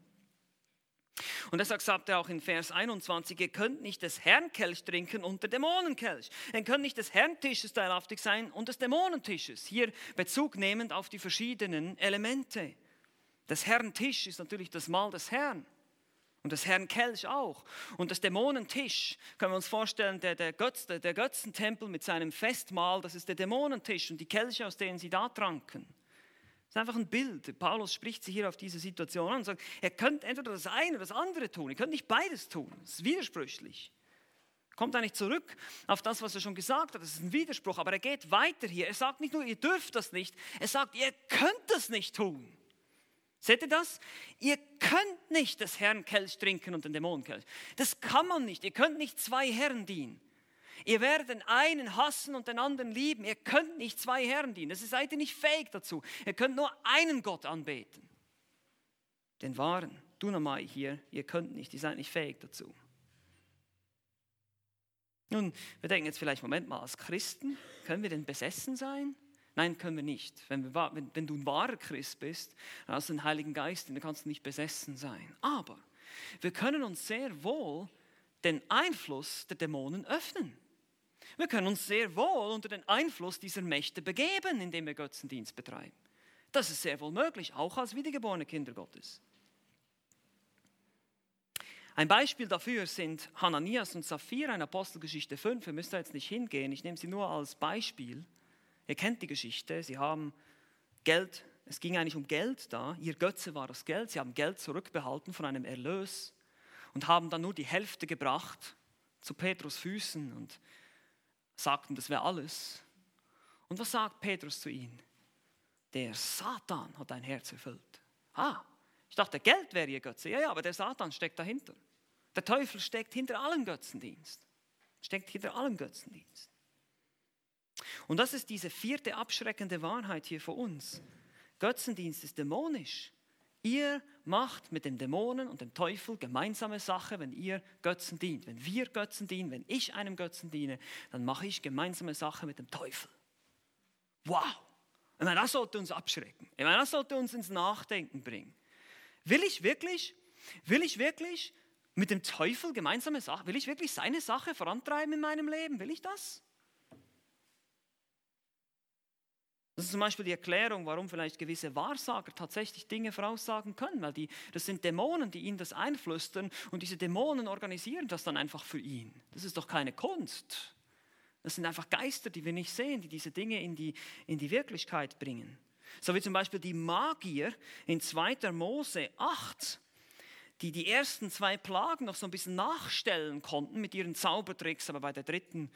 Und deshalb sagt er auch in Vers 21, ihr könnt nicht des Herrn Kelch trinken und der Dämonenkelch. Ihr könnt nicht des Herrn Tisches teilhaftig sein und des Dämonentisches. Hier Bezug nehmend auf die verschiedenen Elemente. Das Herrn Tisch ist natürlich das Mahl des Herrn. Und das Herrn Kelch auch. Und das Dämonentisch, können wir uns vorstellen, der, der, Götz, der, der Götzentempel mit seinem Festmahl, das ist der Dämonentisch und die Kelche, aus denen sie da tranken. Das ist einfach ein Bild. Paulus spricht sich hier auf diese Situation an und sagt, ihr könnt entweder das eine oder das andere tun. Ihr könnt nicht beides tun. Das ist widersprüchlich. Kommt eigentlich zurück auf das, was er schon gesagt hat. Das ist ein Widerspruch. Aber er geht weiter hier. Er sagt nicht nur, ihr dürft das nicht. Er sagt, ihr könnt das nicht tun. Seht ihr das? Ihr könnt nicht des Herrn Kelch trinken und den Dämonenkelch. Das kann man nicht. Ihr könnt nicht zwei Herren dienen. Ihr werdet einen hassen und den anderen lieben. Ihr könnt nicht zwei Herren dienen. Das seid ihr nicht fähig dazu. Ihr könnt nur einen Gott anbeten. Den wahren. Dunamai hier, ihr könnt nicht, ihr seid nicht fähig dazu. Nun, wir denken jetzt vielleicht, Moment mal, als Christen, können wir denn besessen sein? Nein, können wir nicht. Wenn, wir, wenn, wenn du ein wahrer Christ bist, dann hast du den Heiligen Geist, dann kannst du nicht besessen sein. Aber wir können uns sehr wohl den Einfluss der Dämonen öffnen. Wir können uns sehr wohl unter den Einfluss dieser Mächte begeben, indem wir Götzendienst betreiben. Das ist sehr wohl möglich, auch als wiedergeborene Kinder Gottes. Ein Beispiel dafür sind Hananias und Sapphira in Apostelgeschichte 5. Wir müssen da jetzt nicht hingehen, ich nehme sie nur als Beispiel. Ihr kennt die Geschichte, sie haben Geld, es ging eigentlich um Geld da, ihr Götze war das Geld, sie haben Geld zurückbehalten von einem Erlös und haben dann nur die Hälfte gebracht zu Petrus Füßen und sagten, das wäre alles. Und was sagt Petrus zu ihnen? Der Satan hat dein Herz erfüllt. Ah, ich dachte, Geld wäre ihr Götze. Ja, ja, aber der Satan steckt dahinter. Der Teufel steckt hinter allem Götzendienst. Steckt hinter allem Götzendienst. Und das ist diese vierte abschreckende Wahrheit hier für uns. Götzendienst ist dämonisch. Ihr macht mit dem Dämonen und dem Teufel gemeinsame Sache, wenn ihr Götzen dient. Wenn wir Götzen dienen, wenn ich einem Götzen diene, dann mache ich gemeinsame Sache mit dem Teufel. Wow! Ich meine, das sollte uns abschrecken. Ich meine, das sollte uns ins Nachdenken bringen. Will ich wirklich, will ich wirklich mit dem Teufel gemeinsame Sache, will ich wirklich seine Sache vorantreiben in meinem Leben? Will ich das? Das ist zum Beispiel die Erklärung, warum vielleicht gewisse Wahrsager tatsächlich Dinge voraussagen können, weil die, das sind Dämonen, die ihnen das einflüstern und diese Dämonen organisieren das dann einfach für ihn. Das ist doch keine Kunst. Das sind einfach Geister, die wir nicht sehen, die diese Dinge in die, in die Wirklichkeit bringen. So wie zum Beispiel die Magier in 2. Mose 8, die die ersten zwei Plagen noch so ein bisschen nachstellen konnten mit ihren Zaubertricks, aber bei der dritten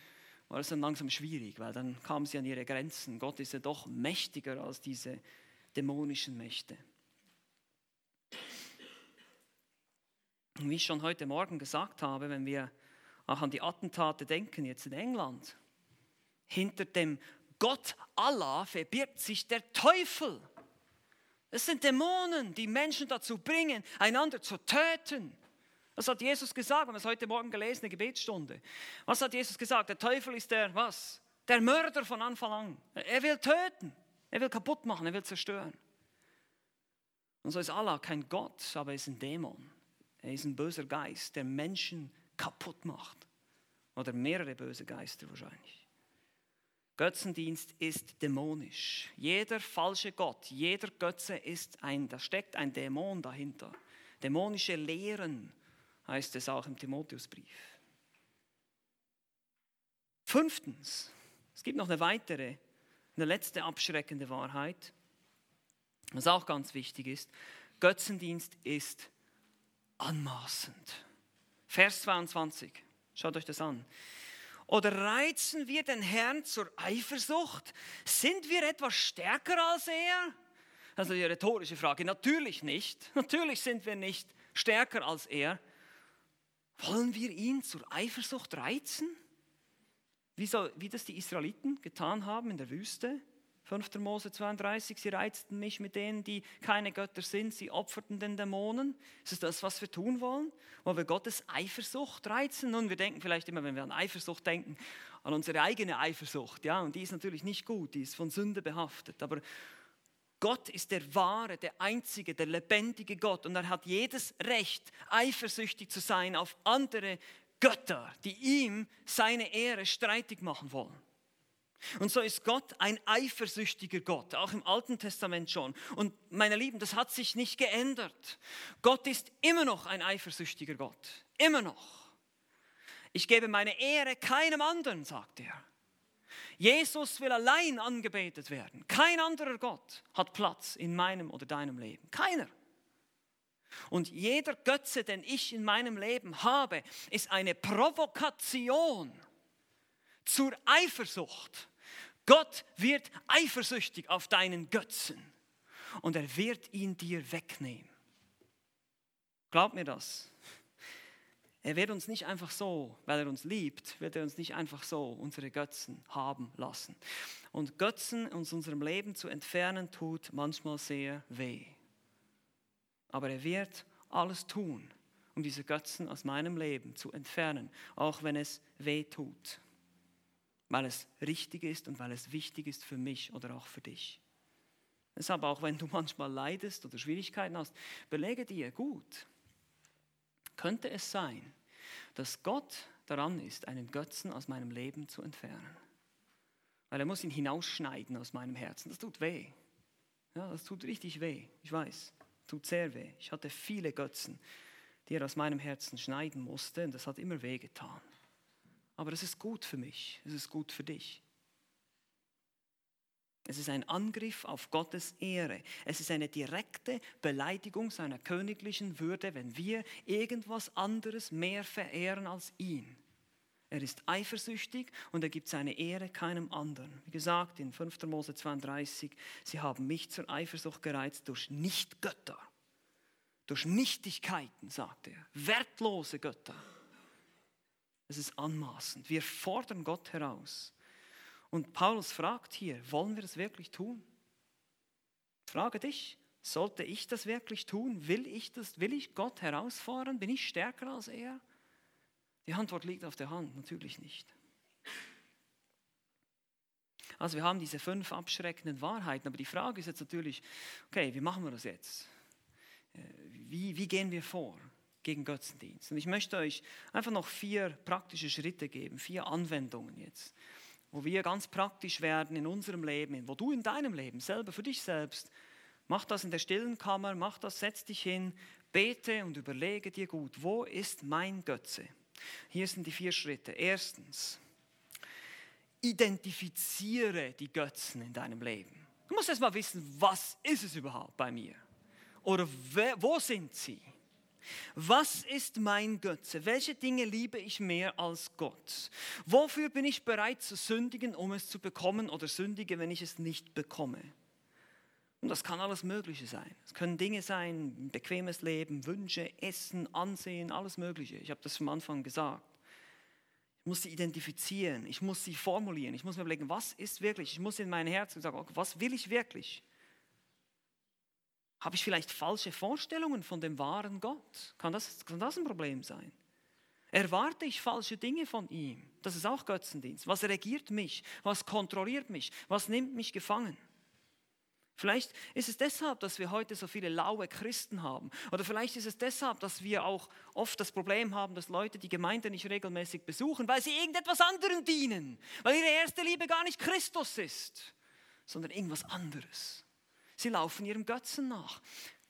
war es dann langsam schwierig, weil dann kamen sie an ihre Grenzen. Gott ist ja doch mächtiger als diese dämonischen Mächte. Und wie ich schon heute Morgen gesagt habe, wenn wir auch an die Attentate denken, jetzt in England, hinter dem Gott Allah verbirgt sich der Teufel. Es sind Dämonen, die Menschen dazu bringen, einander zu töten. Das hat Jesus gesagt, wir haben es heute Morgen gelesen, eine Gebetsstunde. Was hat Jesus gesagt? Der Teufel ist der, was? Der Mörder von Anfang an. Er will töten, er will kaputt machen, er will zerstören. Und so ist Allah kein Gott, aber er ist ein Dämon. Er ist ein böser Geist, der Menschen kaputt macht. Oder mehrere böse Geister wahrscheinlich. Götzendienst ist dämonisch. Jeder falsche Gott, jeder Götze ist ein, da steckt ein Dämon dahinter. Dämonische Lehren heißt es auch im Timotheusbrief. Fünftens, es gibt noch eine weitere, eine letzte abschreckende Wahrheit, was auch ganz wichtig ist. Götzendienst ist anmaßend. Vers 22, schaut euch das an. Oder reizen wir den Herrn zur Eifersucht? Sind wir etwas stärker als er? Also die rhetorische Frage, natürlich nicht. Natürlich sind wir nicht stärker als er. Wollen wir ihn zur Eifersucht reizen? Wie, so, wie das die Israeliten getan haben in der Wüste? 5. Mose 32, sie reizten mich mit denen, die keine Götter sind, sie opferten den Dämonen. Ist es das, was wir tun wollen? Wollen wir Gottes Eifersucht reizen? Nun, wir denken vielleicht immer, wenn wir an Eifersucht denken, an unsere eigene Eifersucht, ja, und die ist natürlich nicht gut, die ist von Sünde behaftet, aber Gott ist der wahre, der einzige, der lebendige Gott und er hat jedes Recht, eifersüchtig zu sein auf andere Götter, die ihm seine Ehre streitig machen wollen. Und so ist Gott ein eifersüchtiger Gott, auch im Alten Testament schon. Und meine Lieben, das hat sich nicht geändert. Gott ist immer noch ein eifersüchtiger Gott, immer noch. Ich gebe meine Ehre keinem anderen, sagt er. Jesus will allein angebetet werden. Kein anderer Gott hat Platz in meinem oder deinem Leben. Keiner. Und jeder Götze, den ich in meinem Leben habe, ist eine Provokation zur Eifersucht. Gott wird eifersüchtig auf deinen Götzen und er wird ihn dir wegnehmen. Glaub mir das. Er wird uns nicht einfach so, weil er uns liebt, wird er uns nicht einfach so unsere Götzen haben lassen. Und Götzen aus unserem Leben zu entfernen, tut manchmal sehr weh. Aber er wird alles tun, um diese Götzen aus meinem Leben zu entfernen, auch wenn es weh tut. Weil es richtig ist und weil es wichtig ist für mich oder auch für dich. Deshalb, auch wenn du <laughs> manchmal leidest oder Schwierigkeiten hast, belege dir gut, könnte es sein, dass Gott daran ist, einen Götzen aus meinem Leben zu entfernen. Weil er muss ihn hinausschneiden aus meinem Herzen. Das tut weh. Ja, das tut richtig weh. Ich weiß, tut sehr weh. Ich hatte viele Götzen, die er aus meinem Herzen schneiden musste und das hat immer weh getan. Aber es ist gut für mich, es ist gut für dich. Es ist ein Angriff auf Gottes Ehre. Es ist eine direkte Beleidigung seiner königlichen Würde, wenn wir irgendwas anderes mehr verehren als ihn. er ist eifersüchtig und er gibt seine Ehre keinem anderen. Wie gesagt, in 5. Mose 32, sie haben mich zur Eifersucht gereizt durch Nichtgötter, durch Nichtigkeiten, sagt er, wertlose Götter. Es ist anmaßend. Wir fordern Gott heraus. Und Paulus fragt hier, wollen wir das wirklich tun? Frage dich, sollte ich das wirklich tun? Will ich das? Will ich Gott herausfordern? Bin ich stärker als er? Die Antwort liegt auf der Hand, natürlich nicht. Also wir haben diese fünf abschreckenden Wahrheiten, aber die Frage ist jetzt natürlich, okay, wie machen wir das jetzt? Äh, wie, wie gehen wir vor gegen Götzendienst? Und ich möchte euch einfach noch vier praktische Schritte geben, vier Anwendungen jetzt, wo wir ganz praktisch werden in unserem Leben, wo du in deinem Leben selber, für dich selbst, mach das in der stillen Kammer, mach das, setz dich hin, bete und überlege dir gut, wo ist mein Götze? Hier sind die vier Schritte. Erstens, identifiziere die Götzen in deinem Leben. Du musst erst mal wissen, was ist es überhaupt bei mir? Oder wo sind sie? Was ist mein Götze? Welche Dinge liebe ich mehr als Gott? Wofür bin ich bereit zu sündigen, um es zu bekommen oder sündige, wenn ich es nicht bekomme? Und das kann alles Mögliche sein. Es können Dinge sein, ein bequemes Leben, Wünsche, Essen, Ansehen, alles Mögliche. Ich habe das vom Anfang gesagt. Ich muss sie identifizieren, ich muss sie formulieren, ich muss mir überlegen, was ist wirklich, ich muss in mein Herz sagen, okay, was will ich wirklich? Habe ich vielleicht falsche Vorstellungen von dem wahren Gott? Kann das, kann das ein Problem sein? Erwarte ich falsche Dinge von ihm? Das ist auch Götzendienst. Was regiert mich? Was kontrolliert mich? Was nimmt mich gefangen? Vielleicht ist es deshalb, dass wir heute so viele laue Christen haben. Oder vielleicht ist es deshalb, dass wir auch oft das Problem haben, dass Leute die Gemeinde nicht regelmäßig besuchen, weil sie irgendetwas anderem dienen. Weil ihre erste Liebe gar nicht Christus ist, sondern irgendwas anderes. Sie laufen ihrem Götzen nach.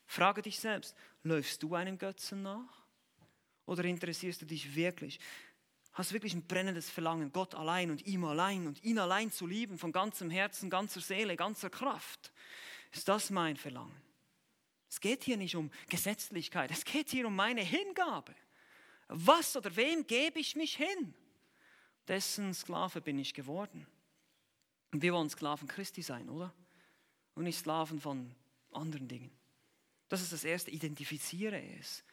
Frage dich selbst, läufst du einem Götzen nach? Oder interessierst du dich wirklich? Hast wirklich ein brennendes Verlangen, Gott allein und ihm allein und ihn allein zu lieben, von ganzem Herzen, ganzer Seele, ganzer Kraft? Ist das mein Verlangen? Es geht hier nicht um Gesetzlichkeit, es geht hier um meine Hingabe. Was oder wem gebe ich mich hin? Dessen Sklave bin ich geworden. Und wir wollen Sklaven Christi sein, oder? Und nicht Sklaven von anderen Dingen. Das ist das Erste, identifiziere es.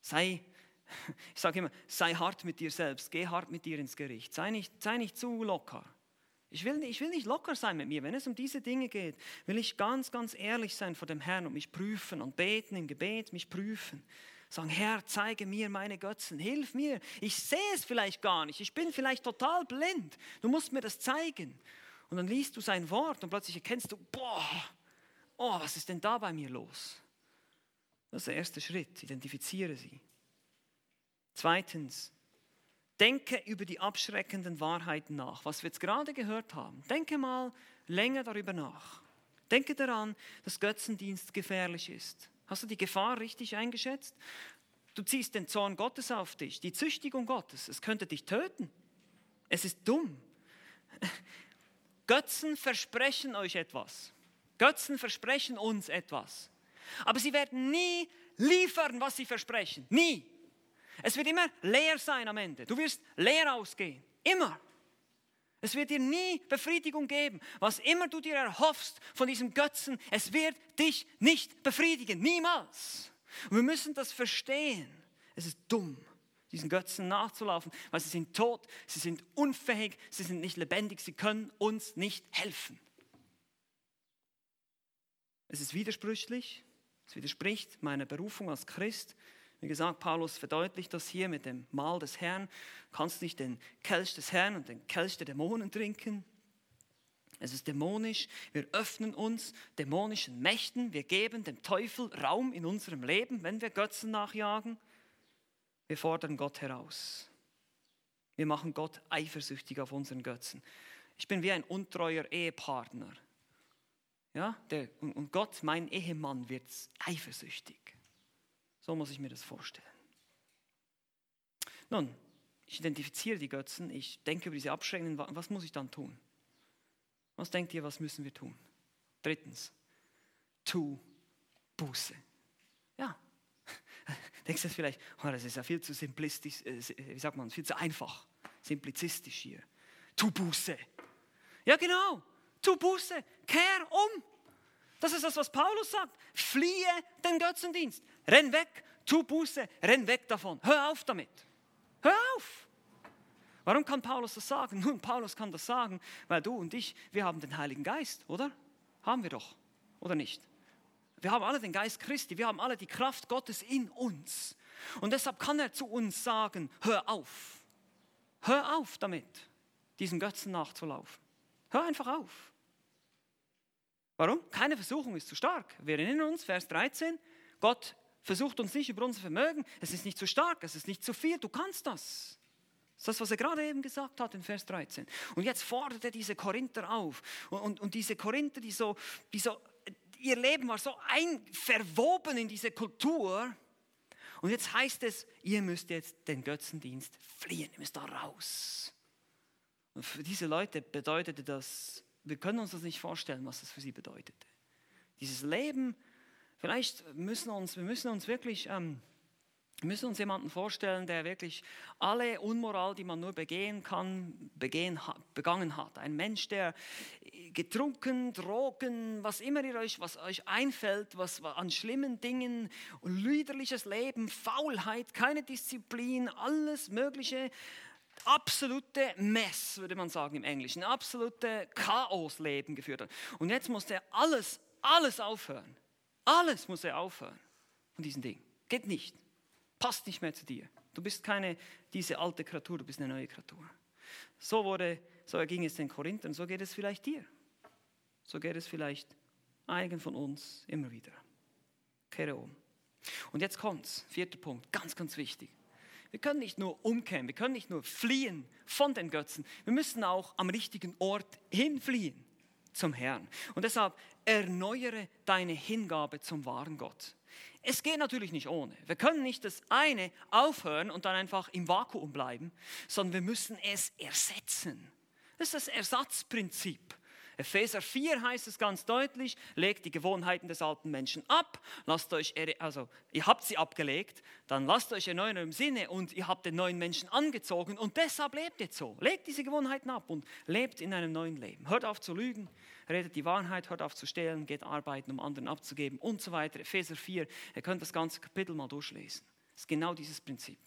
Sei, <laughs> ich sage immer, sei hart mit dir selbst, geh hart mit dir ins Gericht, sei nicht, sei nicht zu locker. Ich will, ich will nicht locker sein mit mir. Wenn es um diese Dinge geht, will ich ganz, ganz ehrlich sein vor dem Herrn und mich prüfen und beten im Gebet, mich prüfen. Sagen, Herr, zeige mir meine Götzen, hilf mir. Ich sehe es vielleicht gar nicht, ich bin vielleicht total blind. Du musst mir das zeigen. Und dann liest du sein Wort und plötzlich erkennst du, boah, oh, was ist denn da bei mir los? Das ist der erste Schritt, identifiziere sie. Zweitens, Denke über die abschreckenden Wahrheiten nach, was wir jetzt gerade gehört haben. Denke mal länger darüber nach. Denke daran, dass Götzendienst gefährlich ist. Hast du die Gefahr richtig eingeschätzt? Du ziehst den Zorn Gottes auf dich, die Züchtigung Gottes. Es könnte dich töten. Es ist dumm. Götzen versprechen euch etwas. Götzen versprechen uns etwas. Aber sie werden nie liefern, was sie versprechen. Nie. Es wird immer leer sein am Ende. Du wirst leer ausgehen. Immer. Es wird dir nie Befriedigung geben. Was immer du dir erhoffst von diesem Götzen, es wird dich nicht befriedigen. Niemals. Und wir müssen das verstehen. Es ist dumm, diesen Götzen nachzulaufen, weil sie sind tot, sie sind unfähig, sie sind nicht lebendig, sie können uns nicht helfen. Es ist widersprüchlich, es widerspricht meiner Berufung als Christ wie gesagt, Paulus verdeutlicht das hier mit dem Mahl des Herrn. Du kannst nicht den Kelch des Herrn und den Kelch der Dämonen trinken. Es ist dämonisch. Wir öffnen uns dämonischen Mächten. Wir geben dem Teufel Raum in unserem Leben, wenn wir Götzen nachjagen. Wir fordern Gott heraus. Wir machen Gott eifersüchtig auf unseren Götzen. Ich bin wie ein untreuer Ehepartner. Ja, der, und Gott, mein Ehemann, wird eifersüchtig. So muss ich mir das vorstellen. Nun, ich identifiziere die Götzen, ich denke über diese abschreckenden, was muss ich dann tun? Was denkt ihr, was müssen wir tun? Drittens, tu Buße. Ja, <laughs> denkst du vielleicht, oh, das ist ja viel zu simplistisch, äh, wie sagt man, viel zu einfach, simplizistisch hier. Tu Buße. Ja, genau. Tu Buße. Kehr um. Das ist das, was Paulus sagt. Fliehe den Götzendienst. Renn weg. Tu Buße. Renn weg davon. Hör auf damit. Hör auf. Warum kann Paulus das sagen? <laughs> Nun, Paulus kann das sagen, weil du und ich, wir haben den Heiligen Geist, oder? Haben wir doch, oder nicht? Wir haben alle den Geist Christi, wir haben alle die Kraft Gottes in uns. Und deshalb kann er zu uns sagen, hör auf. Hör auf damit, diesen Götzen nachzulaufen. Hör einfach auf. Warum? Keine Versuchung ist zu stark. Wir erinnern uns, Vers 13, Gott versucht uns nicht über unser Vermögen. Es ist nicht zu stark, es ist nicht zu viel, du kannst das. Das ist das, was er gerade eben gesagt hat in Vers 13. Und jetzt fordert er diese Korinther auf. Und, und, und diese Korinther, die so, die so, ihr Leben war so ein, verwoben in diese Kultur. Und jetzt heißt es, ihr müsst jetzt den Götzendienst fliehen, ihr müsst da raus. Und für diese Leute bedeutete das, wir können uns das nicht vorstellen, was das für sie bedeutete. Dieses Leben, vielleicht müssen uns, wir müssen uns wirklich... Ähm, wir müssen uns jemanden vorstellen, der wirklich alle Unmoral, die man nur begehen kann, begehen, begangen hat. Ein Mensch, der getrunken, Drogen, was immer ihr euch, was euch einfällt, was an schlimmen Dingen, lüderliches Leben, Faulheit, keine Disziplin, alles Mögliche, absolute Mess, würde man sagen im Englischen, absolute Chaosleben geführt hat. Und jetzt muss er alles, alles aufhören. Alles muss er aufhören von diesen Dingen. Geht nicht passt nicht mehr zu dir. Du bist keine diese alte Kreatur, du bist eine neue Kreatur. So wurde, so ging es den Korinthern, so geht es vielleicht dir. So geht es vielleicht einigen von uns immer wieder. Kehre um. Und jetzt kommt's, vierter Punkt, ganz, ganz wichtig. Wir können nicht nur umkehren, wir können nicht nur fliehen von den Götzen, wir müssen auch am richtigen Ort hinfliehen zum Herrn. Und deshalb erneuere deine Hingabe zum wahren Gott. Es geht natürlich nicht ohne. Wir können nicht das eine aufhören und dann einfach im Vakuum bleiben, sondern wir müssen es ersetzen. Das ist das Ersatzprinzip. Epheser 4 heißt es ganz deutlich, legt die Gewohnheiten des alten Menschen ab, lasst euch, also ihr habt sie abgelegt, dann lasst euch erneuern im Sinne und ihr habt den neuen Menschen angezogen und deshalb lebt jetzt so. Legt diese Gewohnheiten ab und lebt in einem neuen Leben. Hört auf zu lügen, redet die Wahrheit, hört auf zu stehlen, geht arbeiten, um anderen abzugeben und so weiter. Epheser 4, ihr könnt das ganze Kapitel mal durchlesen. Das ist genau dieses Prinzip.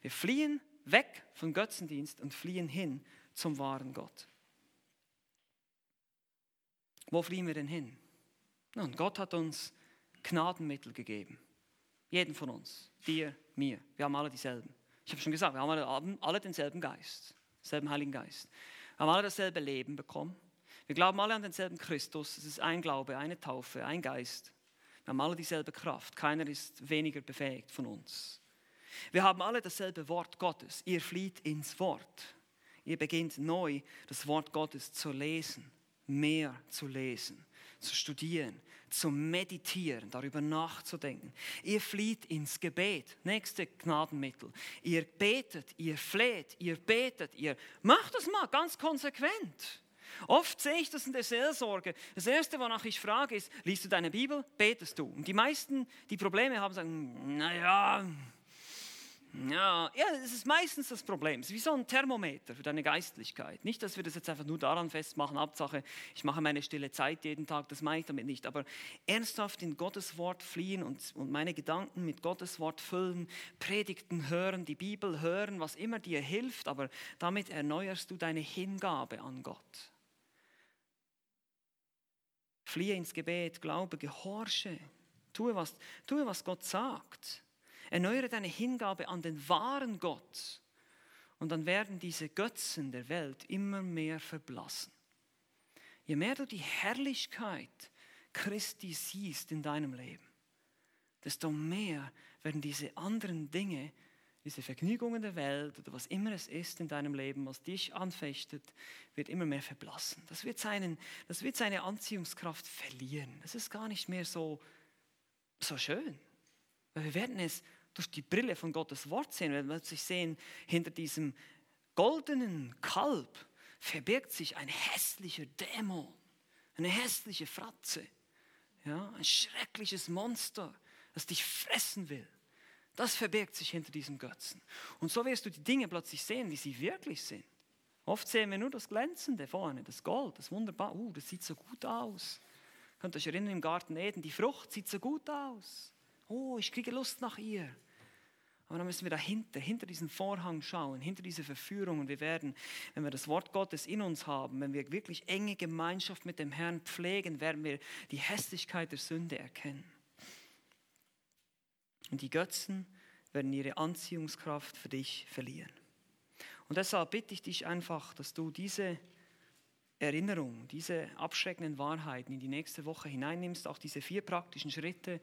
Wir fliehen weg vom Götzendienst und fliehen hin zum wahren Gott. Wo fliehen wir denn hin? Nun, Gott hat uns Gnadenmittel gegeben. Jeden von uns. Dir, mir. Wir haben alle dieselben. Ich habe schon gesagt, wir haben alle, denselben Geist, denselben Heiligen Geist. Wir haben alle dasselbe Leben bekommen. Wir glauben alle an denselben Christus. Es ist ein Glaube, eine Taufe, ein Geist. Wir haben alle dieselbe Kraft. Keiner ist weniger befähigt von uns. Wir haben alle dasselbe Wort Gottes. Ihr flieht ins Wort. Ihr beginnt neu das Wort Gottes zu lesen mehr zu lesen, zu studieren, zu meditieren, darüber nachzudenken. Ihr flieht ins Gebet, nächste Gnadenmittel. Ihr betet, ihr fleht, ihr betet, ihr macht das mal ganz konsequent. Oft sehe ich das in der Seelsorge. Das Erste, wonach ich frage, ist, liest du deine Bibel, betest du? Und die meisten, die Probleme haben, sagen, naja, ja, ja, das ist meistens das Problem. Es ist wie so ein Thermometer für deine Geistlichkeit. Nicht, dass wir das jetzt einfach nur daran festmachen, Hauptsache, ich mache meine stille Zeit jeden Tag, das meine ich damit nicht. Aber ernsthaft in Gottes Wort fliehen und, und meine Gedanken mit Gottes Wort füllen, Predigten hören, die Bibel hören, was immer dir hilft, aber damit erneuerst du deine Hingabe an Gott. Fliehe ins Gebet, glaube, gehorche, tue was, tue, was Gott sagt. Erneuere deine Hingabe an den wahren Gott. Und dann werden diese Götzen der Welt immer mehr verblassen. Je mehr du die Herrlichkeit Christi siehst in deinem Leben, desto mehr werden diese anderen Dinge, diese Vergnügungen der Welt oder was immer es ist in deinem Leben, was dich anfechtet, wird immer mehr verblassen. Das wird, seinen, das wird seine Anziehungskraft verlieren. Das ist gar nicht mehr so, so schön. Weil wir werden es durch die Brille von Gottes Wort sehen, wir plötzlich sehen, hinter diesem goldenen Kalb verbirgt sich ein hässlicher Dämon, eine hässliche Fratze, ja, ein schreckliches Monster, das dich fressen will. Das verbirgt sich hinter diesem Götzen. Und so wirst du die Dinge plötzlich sehen, wie sie wirklich sind. Oft sehen wir nur das Glänzende vorne, das Gold, das wunderbar. Uh, das sieht so gut aus. Könnt ihr euch erinnern im Garten Eden, die Frucht sieht so gut aus. Oh, ich kriege Lust nach ihr. Aber dann müssen wir dahinter, hinter diesen Vorhang schauen, hinter diese Verführung. Und wir werden, wenn wir das Wort Gottes in uns haben, wenn wir wirklich enge Gemeinschaft mit dem Herrn pflegen, werden wir die Hässlichkeit der Sünde erkennen. Und die Götzen werden ihre Anziehungskraft für dich verlieren. Und deshalb bitte ich dich einfach, dass du diese Erinnerung, diese abschreckenden Wahrheiten in die nächste Woche hineinnimmst, auch diese vier praktischen Schritte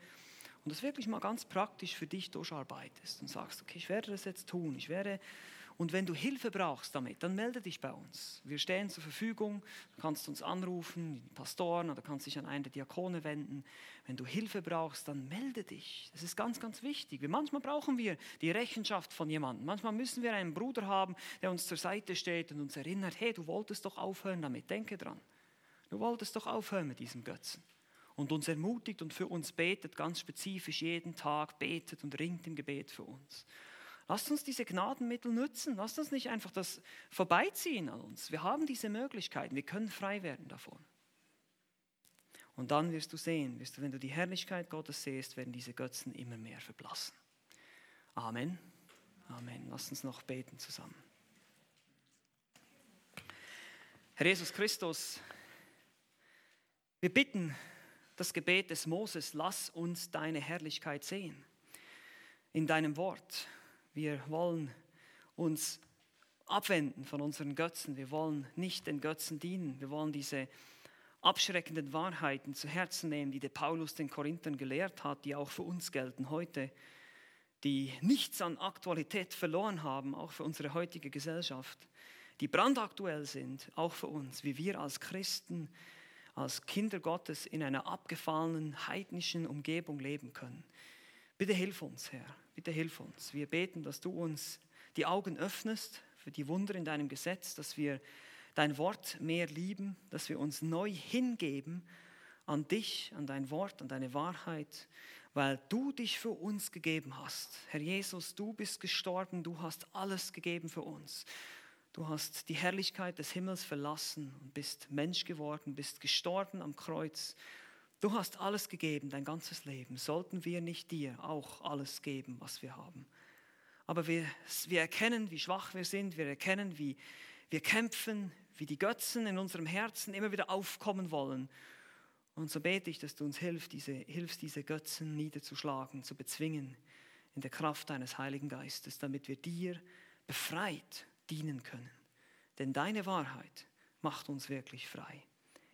und das wirklich mal ganz praktisch für dich durcharbeitest und sagst, okay, ich werde das jetzt tun, ich werde und wenn du Hilfe brauchst damit, dann melde dich bei uns. Wir stehen zur Verfügung. Du kannst uns anrufen, die Pastoren, oder kannst dich an einen der Diakone wenden. Wenn du Hilfe brauchst, dann melde dich. Das ist ganz, ganz wichtig. Manchmal brauchen wir die Rechenschaft von jemandem. Manchmal müssen wir einen Bruder haben, der uns zur Seite steht und uns erinnert, hey, du wolltest doch aufhören damit, denke dran. Du wolltest doch aufhören mit diesem Götzen und uns ermutigt und für uns betet, ganz spezifisch jeden Tag betet und ringt im Gebet für uns. Lasst uns diese Gnadenmittel nutzen. Lasst uns nicht einfach das vorbeiziehen an uns. Wir haben diese Möglichkeiten. Wir können frei werden davon. Und dann wirst du sehen, wirst du, wenn du die Herrlichkeit Gottes siehst, werden diese Götzen immer mehr verblassen. Amen. Amen. Lass uns noch beten zusammen. Herr Jesus Christus, wir bitten das Gebet des Moses, lass uns deine Herrlichkeit sehen in deinem Wort. Wir wollen uns abwenden von unseren Götzen. Wir wollen nicht den Götzen dienen. Wir wollen diese abschreckenden Wahrheiten zu Herzen nehmen, die der Paulus den Korinthern gelehrt hat, die auch für uns gelten heute, die nichts an Aktualität verloren haben, auch für unsere heutige Gesellschaft, die brandaktuell sind, auch für uns, wie wir als Christen, als Kinder Gottes in einer abgefallenen heidnischen Umgebung leben können. Bitte hilf uns, Herr. Bitte hilf uns. Wir beten, dass du uns die Augen öffnest für die Wunder in deinem Gesetz, dass wir dein Wort mehr lieben, dass wir uns neu hingeben an dich, an dein Wort, an deine Wahrheit, weil du dich für uns gegeben hast. Herr Jesus, du bist gestorben, du hast alles gegeben für uns. Du hast die Herrlichkeit des Himmels verlassen und bist Mensch geworden, bist gestorben am Kreuz Du hast alles gegeben, dein ganzes Leben. Sollten wir nicht dir auch alles geben, was wir haben? Aber wir, wir erkennen, wie schwach wir sind. Wir erkennen, wie wir kämpfen, wie die Götzen in unserem Herzen immer wieder aufkommen wollen. Und so bete ich, dass du uns hilfst, diese, hilfst, diese Götzen niederzuschlagen, zu bezwingen in der Kraft deines Heiligen Geistes, damit wir dir befreit dienen können. Denn deine Wahrheit macht uns wirklich frei.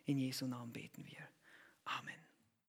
In Jesu Namen beten wir. Amen.